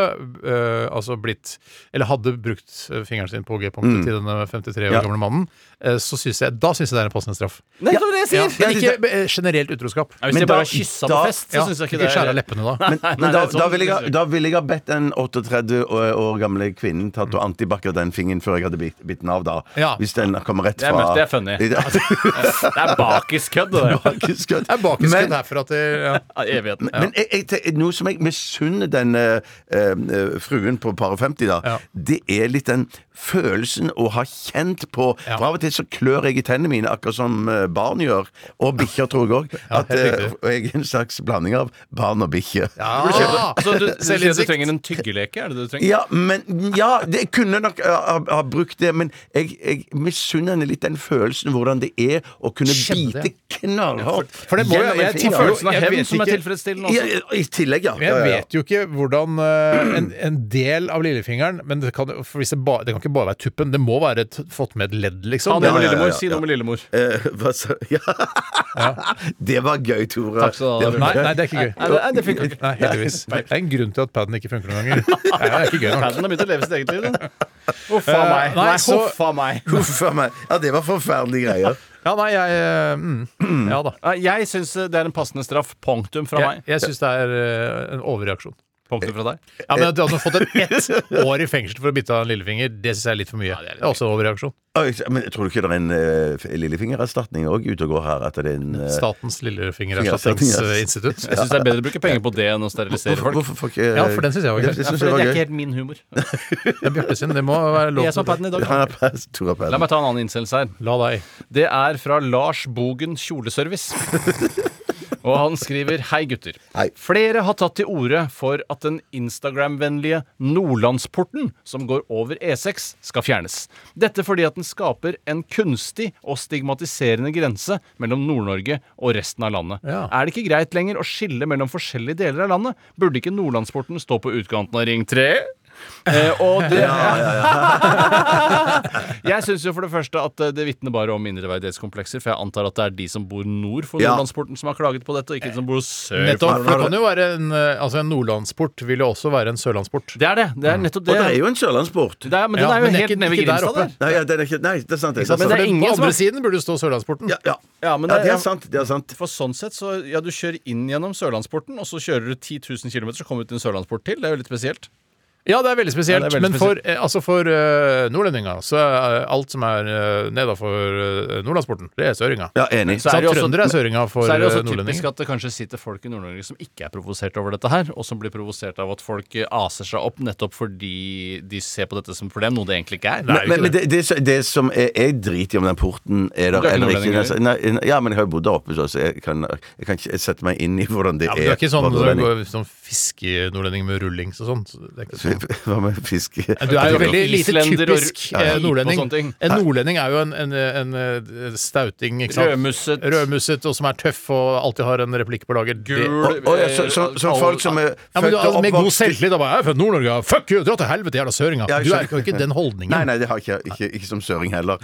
eh, altså blitt Eller hadde brukt eh, fingeren sin på G-punktet til denne 53 år Mm. Ja. gamle mannen, eh, så synes jeg, da syns jeg det er en passende straff. Nei, det er det jeg Ja, sier! men ikke eh, generelt utroskap. Ja, hvis Men jeg bare kyssa på fest, så Ja, syns jeg ikke det det skjære av leppene da. men, Nei, men da, sånn- da, ville jeg, da vil jeg ha bedt den 38 år, gamle kvinnen tatt og antibac den fingeren før jeg hadde bitt, bitt den av, da. Ja. Hvis den kommer rett Det er fra mørkt, det er funny. Det Det er bakiskødd, det der. Det er Men- herfra til ja. Ja, Evigheten. Men jeg, jeg, te- noe som jeg misunner den eh, eh, fruen på par og 50, da, Ja. det er litt den følelsen å ha kjent på Ja. For av og til så klør jeg i tennene mine, akkurat som eh, barn gjør. Og bikkjer, tror jeg òg. Ja, helt eh, og jeg er en slags blanding av barn og bikkje. Ja. Så du, at du trenger en tyggeleke? Er det det du trenger? Ja, men Ja, det, kunne nok ha, ha, ha brukt det, men jeg, jeg misunner henne litt den følelsen hvordan det er å kunne Kjempe bite knallhardt For det må jo- være Følelsen av hevn som er tilfredsstillende I, også. I tillegg, ja. Men jeg vet jo ikke hvordan uh, en, en del av lillefingeren Men det kan, for hvis det, ba, det kan ikke bare være tuppen. Det må være et, fått med et ledd, liksom. Ta det med ja, ja, lillemor. Si noe med lillemor. Eh, hva sa Ja. Det var gøy, Tore. Takk skal du ha, Det var Nei, gøy. nei, det er ikke gøy. Nei, det- nei, det funker ikke. Nei, heldigvis. Det er en grunn til at paden ikke funker noen ganger. Nei, det er ikke gøy nok. Padden har begynt å leve sitt eget liv, den. Huff a Eh, meg. nei, Nei, så- huff a meg. Huff a meg. Ja, det var forferdelige greier. Ja, nei, jeg eh, mm, Ja da. Nei, Jeg syns det er en passende straff. Punktum fra Jeg, meg. jeg syns det er eh, en overreaksjon. Punktum fra deg. Ja, men At du har fått et ett år i fengsel for å bite av en lillefinger, det syns jeg er litt for mye. det, er også overreaksjon. Men tror du ikke det er en uh, lillefingererstatning òg ute og går her? At det er en eh, Statens Fingererstatning, lillefingererstatningsinstitutt. Jeg syns det er bedre å bruke penger på det enn å sterilisere folk. hvorfor får uh, Ja, for den syns jeg var Ja, gøy. det Ja, det er ikke helt min humor. Det er Bjarte sin. Det må være lov Jeg som har i dag. Er Pass. La meg ta en annen innsendelse her. La deg. Det er fra Lars Bogen Kjoleservice. Og han skriver Hei, gutter. Hei. Flere har tatt til orde for at den Instagram-vennlige Nordlandsporten, som går over E6, skal fjernes. Dette fordi at den skaper en kunstig og stigmatiserende grense mellom Nord-Norge og resten av landet. Ja. Er det ikke greit lenger å skille mellom forskjellige deler av landet? Burde ikke Nordlandsporten stå på utkanten av Ring 3? Eh, og det Jeg syns jo for det første at eh, det vitner bare om mindreverdighetskomplekser, for jeg antar at det er de som bor nord for Ja. Nordlandsporten som har klaget på dette, og ikke de som bor sør. Nettopp. for det kan jo være en, eh, altså en nordlandsport vil jo også være en sørlandsport. Det er det. Det er nettopp Og det. det er jo en sørlandsport. Det er, men den Ja, er jo men helt ikke- nede ved ikke der Grimstad oppe. der. Nei, ja, det er ikke, nei, det er sant. Det er sant. Men det er For ingen på som andre har- siden burde det stå Sørlandsporten. ja, ja. Ja, men ja, det- det er sant. Det er sant. For sånn sett, så ja, du kjører inn gjennom Sørlandsporten, og så kjører du 10 000 km, så kommer du til en sørlandsport til. Det er jo litt spesielt. Ja, det er veldig spesielt. Ja, er veldig men for, spesielt. altså for uh, nordlendinger så er alt som er uh, nedafor uh, Nordlandsporten, det er søringa. Ja, enig. Så er det jo også- er søringa for Så er det jo også typisk at det kanskje sitter folk i Nord-Norge som ikke er provosert over dette her, og som blir provosert av at folk aser seg opp nettopp fordi de ser på dette som et problem, noe det egentlig ikke er. Men, men, men det, det, som- det som er, Jeg driter i om den porten er der er ikke eller ikke. Altså, Nei, ja, men jeg har jo bodd der oppe, så jeg kan, jeg kan ikke sette meg inn i hvordan det Ja, men du er ikke sånn, er sånn fiskenordlending med rullings og sånn. så Hva med fisk? Du er jo veldig lite typisk eh, nordlending. En nordlending er jo en, en, en, eh, stauting, ikke sant? Rødmusset. Rødmusset, og som er tøff og alltid har en replikk på lager. Gul oh, ja, så, så, så folk som er Ja, men altså, med god selvtillit da bare, Jeg er født Nord-Norge, fuck you, dra til helvete, jævla søringa. Du er jo ikke den holdningen. Nei, nei, det har jeg ikke, ikke, ikke som søring heller.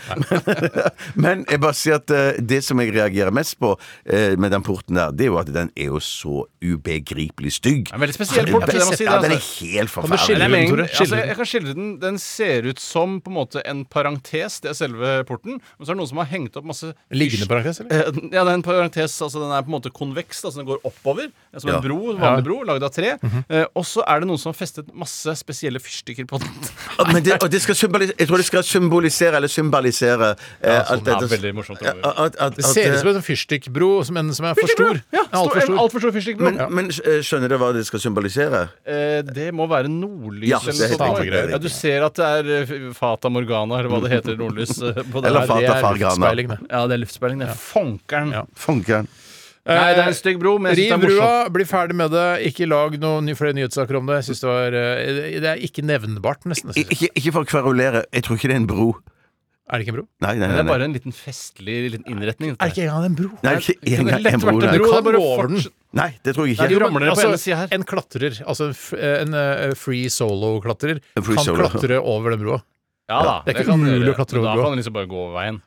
Men jeg bare sier at eh, det som jeg reagerer mest på eh, med den porten der, det er jo at den er jo så ubegripelig stygg. Veldig spesiell port, det må si det, Ja, den er altså. helt forferdelig. Den, Tore? altså, jeg kan skildre den. Den ser ut som på en måte en parentes, det er selve porten. Men så er det noen som har hengt opp masse Liggende parentes, eller? Eh, Ja, det er en parentes, altså den er på en måte konveks, altså den går oppover. Det er som Ja. en bro, vanlig vanlig bro, lagd av tre. Eh, og så er det noen som har festet masse spesielle fyrstikker på den. Ja, Men det, og det skal jeg tror det skal symbolisere eller symbolisere eh, ja, sånn, alt dette- at, at, Det ser ut som en fyrstikkbro, en som er for stor. Ja, alt for stor. alt stor fyrstikkbro. men, men eh, skjønner dere hva det skal symbolisere? Eh, det må være nordlys Ja, eller er noe sånt. Ja, du ser at det er eh, Fata Morgana, eller hva det heter, nordlys eh, på det Eller her. Fata Det er Fargana. Ja, det er luftspeiling. Det er fonkeren. Ja. Funkeren. Nei, det er en stygg bro, men jeg Riv synes brua, bli ferdig med det. Ikke lag noen flere nyhetssaker om det. Jeg det, var, eh, det er ikke nevnbart, nesten. Ik- Ikke, ikke for å kverulere, jeg tror ikke det er en bro. Er det ikke en bro? Nei, nei, nei. det er bare en liten festlig liten innretning. Er det ikke engang en bro? Nei, ikke Det kunne engang en bro. Nei. det er Kan bare gå over den. nei, det tror jeg Nei, ikke. du ramler ned på Altså, ene siden her. En klatrer, altså en, en eh, free solo-klatrer, free kan solo. klatre over den broa. Ja da. det er ikke mulig umulig å klatre over broa. Da kan han liksom bare gå over veien.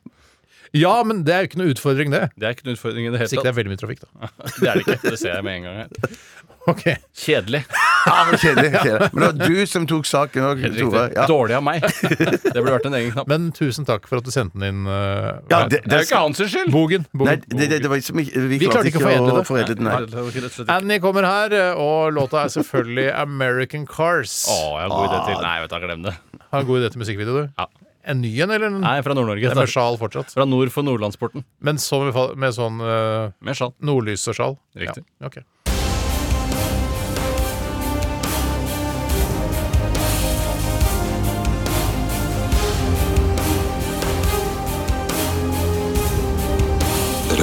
Ja, men det er jo ikke noe utfordring, det. Det er ikke noe utfordring i det Hvis hele ikke det er veldig mye trafikk, da. Det er det ikke. Det ser jeg med en gang. her. Ok. Kjedelig. Ja, kjedelig, kjedelig. Men det var du som tok saken òg, Tore. Ja. Dårlig av meg. Det burde vært en egen knapp. Men tusen takk for at du sendte den inn. Uh, Ja, det, Det er jo ikke hans skyld! Bogen. bogen. Nei, det, det, det var ikke Vi, Vi klarte ikke å foredle den. Nei. Annie kommer her, eh, og låta er selvfølgelig American Cars. Å, jeg har god idé til. Nei, vet du, glem det. Har en god idé til musikkvideo, du. Ja. En ny en, eller en, Nei, fra Nord-Norge. en med sjal fortsatt? Fra nord for Nordlandsporten. Men så med, med sånn uh, Med sjal. nordlys og sjal? Riktig. Ja, ok.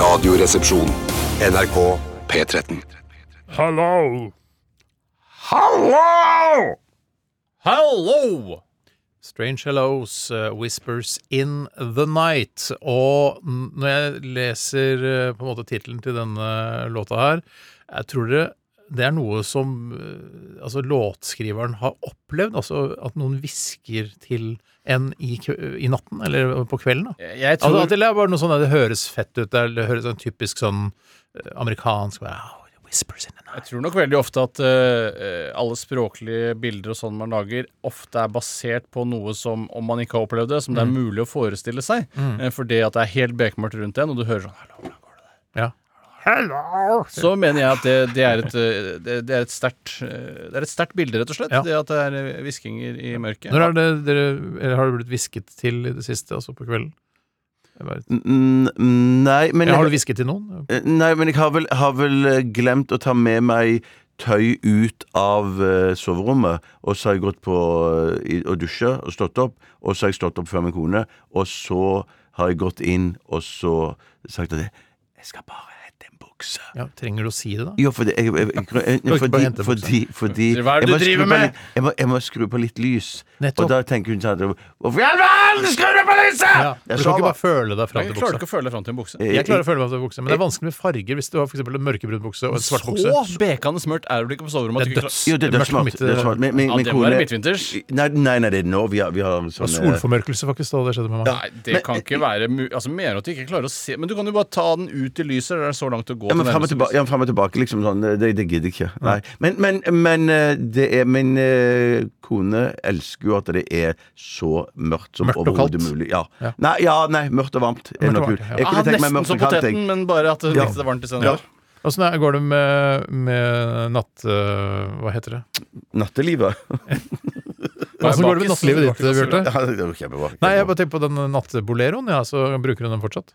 Radioresepsjon. NRK P13. Hallo! Hallo! Hallo! Strange Hellos, uh, Whispers in the Night. Og når jeg leser uh, på en måte tittelen til denne låta her, jeg tror det, det er noe som uh, altså låtskriveren har opplevd. Altså at noen hvisker til en i, i natten, eller på kvelden. da. Jeg Altså, det er bare noe sånn det høres fett ut. Det, høres sånn typisk sånn amerikansk amerikansk oh, Whispers in the night. Jeg tror nok veldig ofte at uh, alle språklige bilder og sånn man lager, ofte er basert på noe som, om man ikke har opplevd det, som det er mulig å forestille seg. for det at det er helt bekmørkt rundt en, og du hører sånn Hallo, hvordan går det der? Ja. Så mener jeg at det, det er et, det, er et sterkt bilde, rett og slett. Ja. Det at det er eh, hviskinger i mørket. Når er det dere eller Har det blitt hvisket til i det siste, altså på kvelden? Nei, men har du hvisket til noen? Eh, nei, men jeg har vel, har vel eh, glemt å ta med meg tøy ut av soverommet. Og så har jeg gått på og dusja og stått opp, og så har jeg stått opp før min kone. Og så har jeg gått inn og så sagt at jeg, skal bare bukse. Ja, trenger du å si det, da? Jo, fordi jeg, jeg, jeg, jeg, fordi, fordi, fordi Hva er det du driver med? litt- Jeg må, jeg må skru på litt lys. Nettopp. Og da tenker hun sånn Hvorfor i all verden skrur du på lyset?! Ja, du kan ikke bare- føle deg fram Jeg klarer ikke å føle deg fram til en bukse. Jeg klarer å føle meg fram til en bukse, men det er vanskelig med farger hvis du har for en mørkebrun bukse og en svart bukse. Så bekende smørt er du ikke på soverommet? Det er døds- Jo, det er mørkt på dødsmart. mitt- Det smart. Min, min, Ja, det må være midtvinters. Nei, nei, nei, det er nå vi har, vi har Og sånn eh, solformørkelse, faktisk. Da det skjedde med meg. Nei, det kan ikke være Altså, Mener du at du ikke klarer å se Men du kan jo bare ta den ut i lyset, Det er så langt å gå? Ja, men frem og tilbake, ja, frem og tilbake liksom sånn. Det, det gidder jeg ikke. Nei. Men, men, men eh, det er min eh, kone elsker jo at det er så mørkt som Mørkt og overhodet kaldt. mulig. Ja. Ja. Nei, ja, nei, mørkt og varmt er Mørkt og nok varmt, kult. ja. Jeg kunne tenkt meg nesten mørkt som og kaldt. poteten, jeg. men bare at det Ja. det varmt. Ja. Åssen er- går det med, med natt... øh, hva heter det? Nattelivet. Åssen går det med nattelivet? ditt, Bjarte? Ja, det var kjempebra. Nei, jeg bare tenker på den nattboleroen, ja, så bruker hun den fortsatt.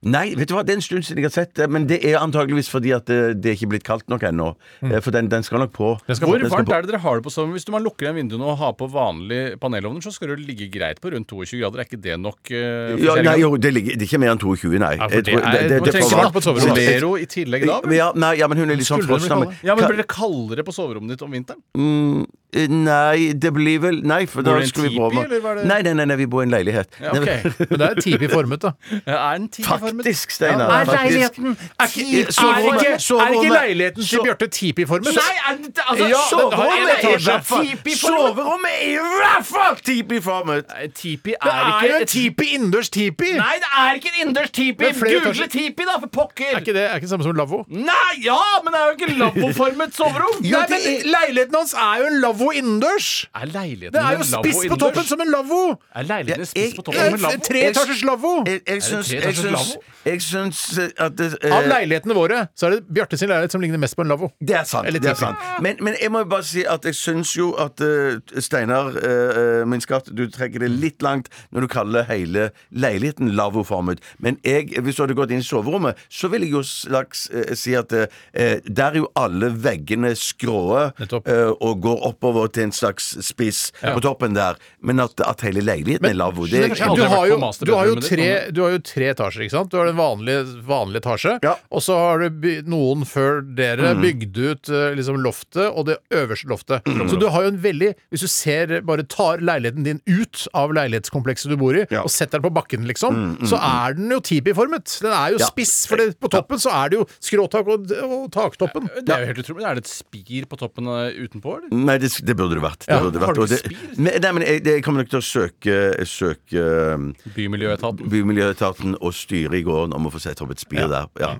Nei, vet du hva, det er en stund siden jeg har sett det, men det er antakeligvis fordi at det, det er ikke blitt kaldt nok ennå. Mm. For den, den skal nok på. Skal Hvor varmt på. er det dere har det på sommeren? Hvis du man lukker igjen vinduene og har på vanlig panelovner, så skal det jo ligge greit på rundt 22 grader. Er ikke det nok? Uh, Ja, nei, jo, det, ligger, det er ikke mer enn 22, nei. Ja, for det er- det, det er trenger ikke varmt. på et soverom. I tillegg da? Ja, nei, ja, men hun er litt sånn kalde? Ja, men Blir det kaldere på soverommet ditt om vinteren? Mm, eh, nei, det blir vel Nei, for da Bor en skal vi bo tipi, eller var det- Nei, nei, nei, nei, vi bor i en leilighet. Ja, ok. Men det er tipi-formet, da. Er den tiformet? Faktisk, Steinar. Er faktisk. leiligheten Er ikke, Soverommet- er ikke, er ikke soverommet- leiligheten til så- Bjarte tipi-formet? Nei, er altså, Ja, den har en Soverommet er i etasje. hvert fall Soverommet er i hvert fall tipi-formet! Nei, Tipi Det er er ikke jo en et tipi innendørs tipi! Nei, det er ikke en innendørs tipi! Men flere Google etasjer. tipi, da, for pokker! Er ikke det er ikke det samme som lavvo? Nei, ja, men det er jo ikke lavvoformet soverom! Nei, men Leiligheten hans er jo en lavvo innendørs! Er leiligheten Det er jo en lavvo spiss på innendørs? toppen som en lavvo! Er leiligheten spiss på toppen som en Eh, lavvo? Tre etasjers lavvo! Jeg, jeg syns jeg syns, jeg syns at det, eh, Av leilighetene våre så er det Bjarte sin leilighet som ligner mest på en lavvo. Det er sant. Eller det er tipi. sant. Men, men jeg må jo bare si at jeg syns jo at eh, Steinar, eh, min skatt, du trekker det litt langt når du kaller hele leiligheten lavvoformet. Men jeg, hvis du hadde gått inn i soverommet, så vil jeg jo slags eh, si at eh, der er jo alle veggene skråe Nettopp. eh, og går oppover til en slags spiss på toppen der. Men at, at hele leiligheten er lavvo, Du har, jo, du, har jo tre, du har jo tre etasjer, ikke sant? Du har den vanlige, vanlige etasje, Ja. og så har du noen før dere bygd ut eh, liksom loftet og det øverste loftet. Så du har jo en veldig Hvis du ser, bare tar leiligheten din ut av leilighetskomplekset du bor i, Ja. og setter den på bakken, liksom, så er den jo tipi-formet. Den er jo Ja. spiss, for det, på toppen så er det jo skråtak og, og taktoppen. Det er jo helt utrolig. Er det et spir på toppen eh, utenpå, eller? Nei, det, det burde det vært. Det Ja, burde det har vært. du Og det, nei, men jeg, det- jeg kommer nok til å søke, søke um, Bymiljøetaten. Bymiljøetaten og styret i går om å få sette opp et spir der. Ja.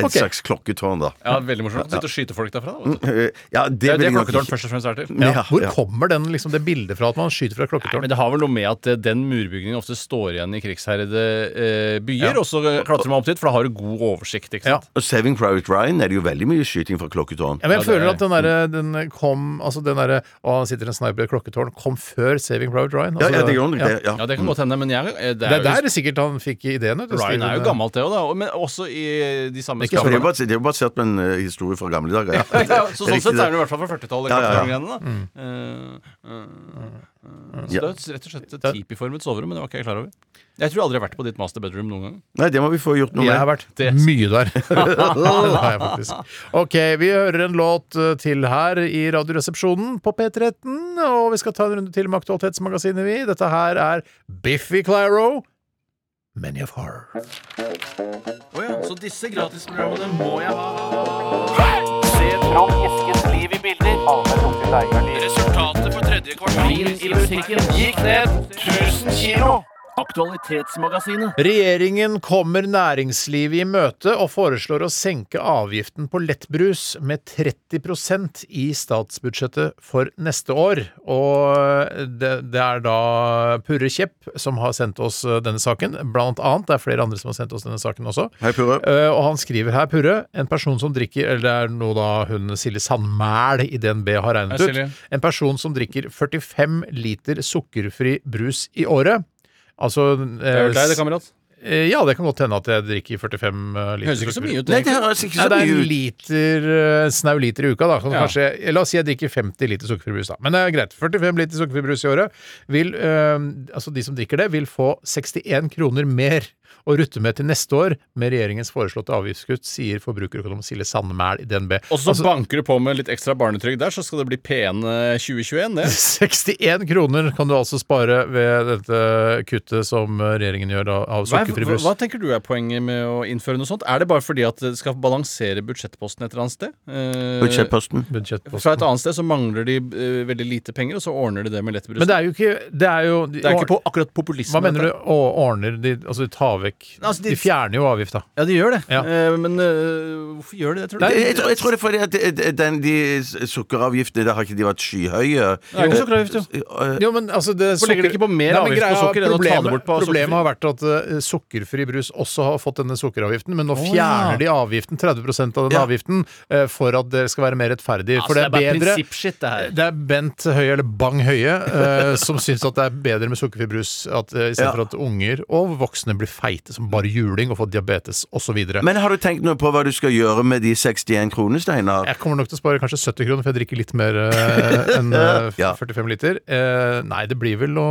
Et Ok. slags klokketårn, da. Ja, veldig morsomt. Sitte og skyte folk derfra. da, vet du. Ja, det, Det er vil det jeg nok klokketårn ikke- først og fremst er til. Ja. Ja, Hvor ja. kommer den, liksom, det bildet fra at man skyter fra Nei, klokketårn? men Det har vel noe med at eh, den murbygningen ofte står igjen i krigsherrede eh, byer, og så eh, klatrer man opp dit, for da har du god oversikt. ikke sant? Og Saving Private Ryan er det jo veldig mye skyting fra klokketårn. Ja, men jeg Ja, det føler er- at den der, den kom Altså den derre Å, han sitter en sniper i et klokketårn kom før Saving Private Ryan. Ja, Altså, ja, det gjør nok ja. det. Ja. Ja, det kan godt hende, men jeg, det, det Det er der jo der sikkert han fikk ideen. vet du, Ryan er jo gammelt, det òg, da. Men også i de samme Ja, det er skapene. bare, det er jo basert på en uh, historie fra gamle dager. Ja. Ja, så er sånn sett er det i hvert fall fra 40-tallet. Ja, ja, ja. Eh, eh, Så Ja. det er rett og slett et tipiformet soverom, men det var ikke jeg klar over. Jeg tror aldri jeg har vært på ditt master bedroom noen gang. Nei, det må vi få gjort noe Jeg har vært Det- mye der. det har jeg faktisk. Ok, vi hører en låt eh, til her i Radioresepsjonen på P13. Og vi skal ta en runde til med Aktualitetsmagasinet, vi. Dette her er Biffy Clyro. Many of Horror. Oh ja, så disse gratisprogrammene må jeg ha. Se Trond Eskens liv i bilder. Resultatet for tredje kvartal i musikken gikk ned 1000 kilo. Aktualitetsmagasinet. Regjeringen kommer næringslivet i møte og foreslår å senke avgiften på lettbrus med 30% i statsbudsjettet for neste år. Og det, det er da Purre Kjepp som har sendt oss denne saken, blant annet. Det er flere andre som har sendt oss denne saken også. Hei, Purre. Eh, og han skriver her, Purre, en person som drikker Eller det er noe da hun Silje Sandmæl i DNB har regnet Hei, ut. En person som drikker 45 liter sukkerfri brus i året. Altså Det er vel deg, det, kamerat. Eh, Ja, det kan godt hende at jeg drikker 45 liter. Høres ikke så mye ut. Nei, det høres ikke Nei, det er en liter, eh, snau liter i uka, da. Kan Ja. kanskje, la oss si jeg drikker 50 liter sukkerfri brus, da. Men det er greit. 45 liter sukkerfri brus i året. Vil, øh, altså de som drikker det, vil få 61 kroner mer å rutte med til neste år med regjeringens foreslåtte avgiftskutt, sier forbrukerøkonom Silje Sandmæl i DNB. Og så Altså, banker du på med litt ekstra barnetrygd der, så skal det bli pene 2021, det. 61 kroner kan du altså spare ved dette kuttet som regjeringen gjør da, av Hva, er- sukkerfri hva, brus. hva tenker du er poenget med å innføre noe sånt? Er det bare fordi at det skal balansere budsjettposten et eller annet sted? Eh, Budsjettposten. Budsjettposten. Fra et annet sted så mangler de eh, veldig lite penger, og så ordner de det med lettbrus. Men det er jo ikke Det er jo Det er ikke på, akkurat populisme. Hva mener du? Å, ordner de Altså, de tar vekk Altså, de- De fjerner jo avgifta. Ja, de gjør det. Ja. Eh, men eh, hvorfor gjør de det, tror du? Nei, Jeg, jeg, tror, jeg tror det er fordi at det- det- den, de sukkeravgiftene Der har ikke de vært skyhøye. Det er ikke sukkeravgift, jo. Eh, Jo, men altså det Hvorfor legger de ikke på mer Nei, avgift på sukker enn å ta det bort på Problemet har vært at uh, sukkerfri brus også har fått denne sukkeravgiften, men nå oh, fjerner ja. de avgiften, 30% av den Ja. avgiften, uh, for at det skal være mer rettferdig. Altså, for det er, bare prinsippshit, det her. det er Bent Høie, eller Bang Høie, uh, som syns at det er bedre med sukkerfri brus at, eh, i stedet for at unger og voksne blir feite som bare juling og får diabetes osv. Men har du tenkt noe på hva du skal gjøre med de 61 kronene, Steinar? Jeg kommer nok til å spare kanskje 70 kroner, for jeg drikker litt mer eh, enn eh, Ja. 45 liter. Eh, nei, det blir vel å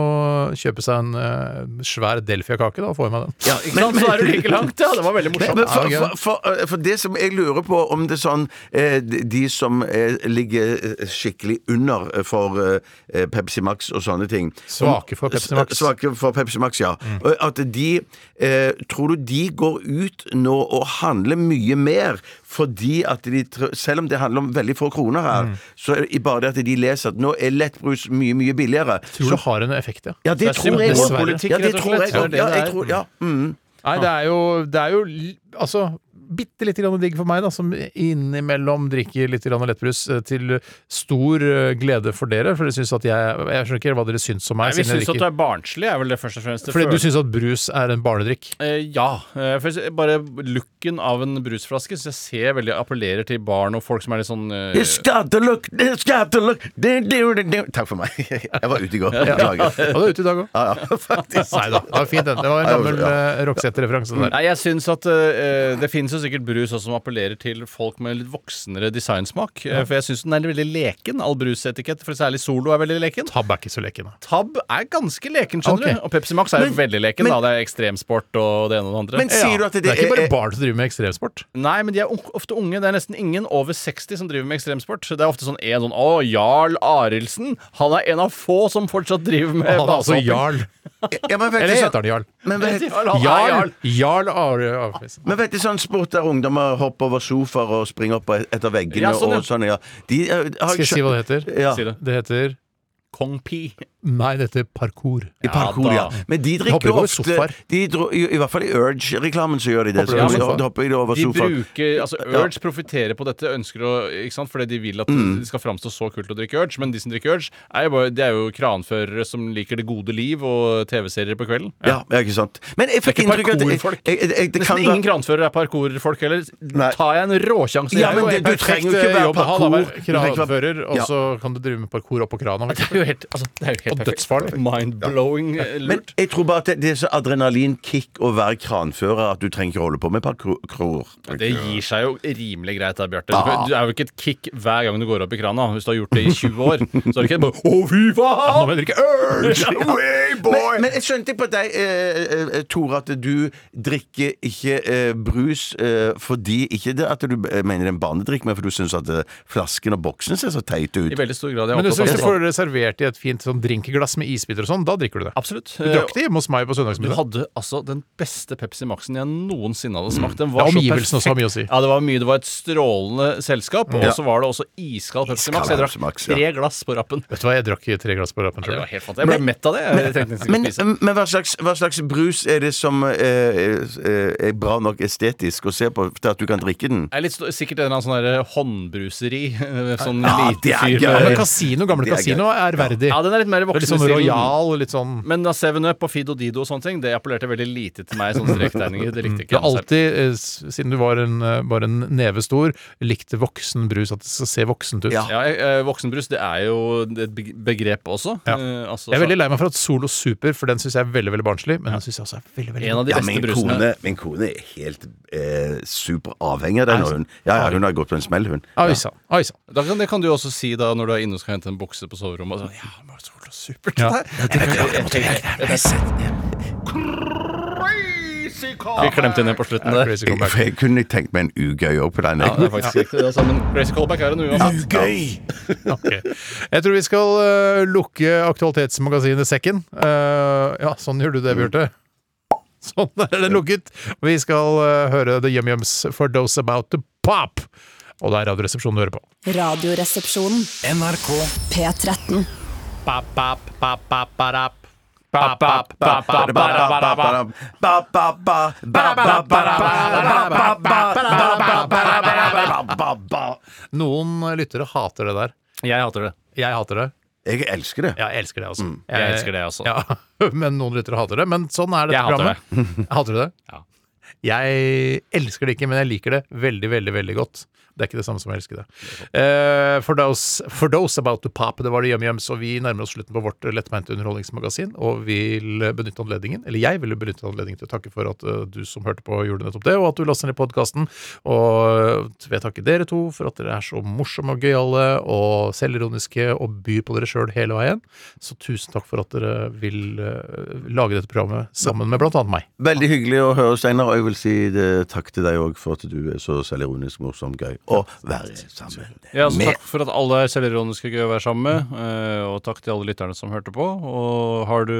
kjøpe seg en eh, svær Delfia-kake, da, og få i meg den. Ja, Ikke sant? Så er du like langt, ja. Det var veldig morsomt. Men for, for, for, eh, for det som jeg lurer på, om det er sånn eh, de som ligger skikkelig under for Pepsi Max og sånne ting Svake for Pepsi Max. Svake for Pepsi Max, ja. Mm. At de eh, Tror du de går ut nå og handler mye mer fordi at de Selv om det handler om veldig få kroner her, så er det bare det at de leser at nå er lettbrus mye, mye billigere. Tror Så, det har en effekt, ja. ja, det det tror jeg dessverre. Ja, det tror jeg Det Ja, jeg tror, ja. Mm. Nei, det er jo, det er jo Altså bitte lite grann digg for meg, da, som innimellom drikker litt grann lettbrus, eh, til stor eh, glede for dere. For dere syns at jeg Jeg skjønner ikke hva dere syns om meg. Nei, vi syns at du er barnslig, er vel det først og fremst. Fordi du syns at brus er en barnedrikk? Eh, ja. Eh, for bare looken av en brusflaske Så jeg ser veldig appellerer til barn og folk som er litt sånn eh, It's got to look, it's got to look de, de, de. Takk for meg. Jeg var ute i går. Beklager. Ja, du var ute i dag òg. Ja, ja, faktisk. Nei da, det var fint. den. Det var en gammel ja. Roxette-referanse. der. Nei, jeg syns at eh, Det finnes jo sikkert brus også som appellerer til folk med litt voksnere designsmak. Ja. For jeg syns den er veldig leken, all brusetikett. For særlig Solo er veldig leken. Tab er ikke så leken. da. Tab er ganske leken, skjønner okay. du. Og Pepsi Max er jo Men- veldig leken. men- da Det er ekstremsport og det ene og det andre. Men sier du at Det det, er ikke bare barn som driver med ekstremsport. Nei, men de er ofte unge. Det er nesten ingen over 60 som driver med ekstremsport. Det er ofte sånn en sånn Å, Jarl Arildsen. Han er en av få som fortsatt driver med Han er altså. Jarl. ja, Eller heter han Jarl? men vet, Jarl, Jarl! Jarl. Jarl men vet du sånn sport der ungdommer hopper over sofaer og springer opp etter veggene Ja, sånn, ja. og sånn, ja. De, eh, har Skal jeg si hva det heter? Ja. Si det. Det heter Kong Pi. Nei, det heter parkour. I parkour, ja. da. Men de drikker ikke ofte de dro, i, I hvert fall i Urge-reklamen så gjør de det. Hopper Så, de over de, hopper de over De bruker, altså Urge profitterer på dette, ønsker å, ikke sant? fordi de vil at Mm. det skal framstå så kult å drikke Urge. Men de som drikker Urge, er jo, bare, det er jo kranførere som liker det gode liv og TV-serier på kvelden. Ja, ja, ikke sant. Men jeg fikk er inntrykk av Nesten ingen kranførere er parkourfolk heller. Nei. Tar jeg en råsjanse? Ja, jeg, men det- du trenger jo ikke være parkour. være Du trenger ikke være- Kranfører, og så kan du drive med parkour oppå krana. Jo helt, altså, det er jo helt Og perfekt. dødsfarlig. Mind-blowing lurt. Men jeg tror bare at det, det er så adrenalinkick å være kranfører at du trenger ikke holde på med et par kroer. Ja, Det gir seg jo rimelig greit da, Bjarte. Ah. Du er jo ikke et kick hver gang du går opp i krana. Hvis du har gjort det i 20 år, så er det ikke bare Å, fy Nå faen! må jeg drikke Urge! Men, jeg skjønte på deg, eh, eh, Tore, at du drikker ikke eh, brus eh, fordi Ikke det at du eh, mener det er en barnedrikk, men fordi du syns at eh, flasken og boksen ser så teit ut. I veldig stor grad. Jeg er Men du, hvis du det. får servert servert i et fint sånn drinkglass med isbiter og sånn, da drikker du det. Absolutt. Du drakk det hjemme hos meg på søndagsmiddag. Du hadde altså den beste Pepsi Maxen jeg noensinne hadde smakt. Den var så omgivelsene også har mye å si. Ja, det var mye. Det var et strålende selskap, og så var det også iskald Pepsi Max. Jeg drakk Max, ja. tre glass på rappen. Vet du hva, jeg drakk tre glass på rappen Det var helt fantastisk. Jeg ble mett av det. Jeg Men, spise. men hva, slags, hva slags brus er det som eh, eh, er bra nok estetisk å se på til at du kan drikke den? Det er litt sikkert en eller annen sånn håndbruseri. Sånn Ja, lite fyr. Ja, men med Casino, gamle kasino er Er. Ja, den er litt mer er voksen litt sånn royal, litt sånn Men da Seven Up og Fido Dido og sånne ting, det appellerte veldig lite til meg. Sånne strektegninger. Det likte Du ikke har jeg alltid, eh, siden du var en, eh, bare en neve stor, likte voksen brus, at det skal se voksent ut. Ja. Ja, eh, Voksenbrus det er jo et beg- begrep også. Ja. Eh, altså, Jeg er veldig lei meg for at Solo Super, for den syns jeg er veldig veldig barnslig, men den syns jeg også er veldig veldig En av de Ja, beste min brusene. kone, min kone er helt eh, superavhengig av den. og Hun, ja, ja, hun har gått på en smell, hun. Oi sann. Oi sann. Da kan, det kan du jo også si da når du er inne og skal hente en bukse på soverommet. Og ja, var så supert Ja. det der. Vi klemte inn en på slutten der. crazy Jeg, jeg kunne tenkt meg en ugøy òg på den. Ja, det er faktisk riktig. Altså, men Crazy Callback er det uansett. Ugøy! Jeg tror vi skal eh, lukke Aktualitetsmagasinet Sekken. Eh, ja, sånn gjør du det, Bjarte. Sånn er den lukket. Vi skal eh, høre The Yum Yums for those about to pop. Og det er Radioresepsjonen du hører på. Radioresepsjonen. NRK P13. Pap, pap, pap, pap, parap. Bap, bap, bap, bap, bap, bap, bap. Noen lyttere hater det der. Jeg hater det. Jeg hater det. Jeg elsker det. Ja, jeg elsker det, altså. Jeg elsker det også. Ja, men noen lyttere hater det. Men sånn er dette Jeg hater programmet. Hater du det? Ja. Jeg elsker det ikke, men jeg liker det veldig, veldig veldig godt. Det er ikke det samme som jeg elsker det. Uh, for, those, for those about to pop, det var det Yum Yums, og vi nærmer oss slutten på vårt lettbeinte underholdningsmagasin, og vil benytte anledningen, eller jeg vil benytte anledningen til å takke for at uh, du som hørte på, gjorde nettopp det, og at du laster ned podkasten. Og vil jeg takke dere to for at dere er så morsomme og gøyale og selvironiske og byr på dere sjøl hele veien. Så tusen takk for at dere vil uh, lage dette programmet sammen med annet meg. Veldig hyggelig å høre, Steinar. Og jeg vil si det, takk til deg òg for at du er så selvironisk morsom, gøy å være sammen Ja, altså, med. takk for at alle er selvironiske gøy å være sammen med. eh, Og takk til alle lytterne som hørte på. Og har du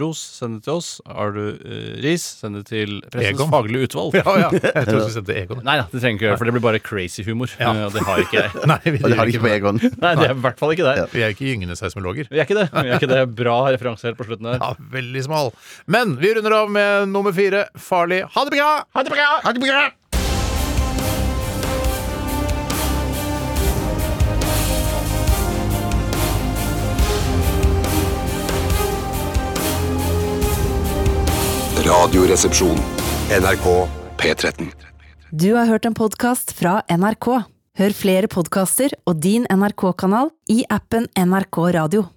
ros, send det til oss. Har du uh, ris, send det til Pressens faglige utvalg. Ja, ja. Jeg tror vi skulle sette Egon. Nei da, det trenger ikke gjøre, for det blir bare crazy humor. Ja. Eh, Og det har ikke jeg. Nei, vi, Og det har ikke på Egon. Nei, det er i hvert fall ikke der. vi er ikke gyngende seismologer. Vi er ikke det. Vi er ikke det. Bra referanse helt på slutten her. Ja, veldig smal. Men vi runder av med nummer fire. Farlig. Ha det bra! Ha det bra! Ha det bra! Radioresepsjon. NRK P13. Du har hørt en podkast fra NRK. Hør flere podkaster og din NRK-kanal i appen NRK Radio.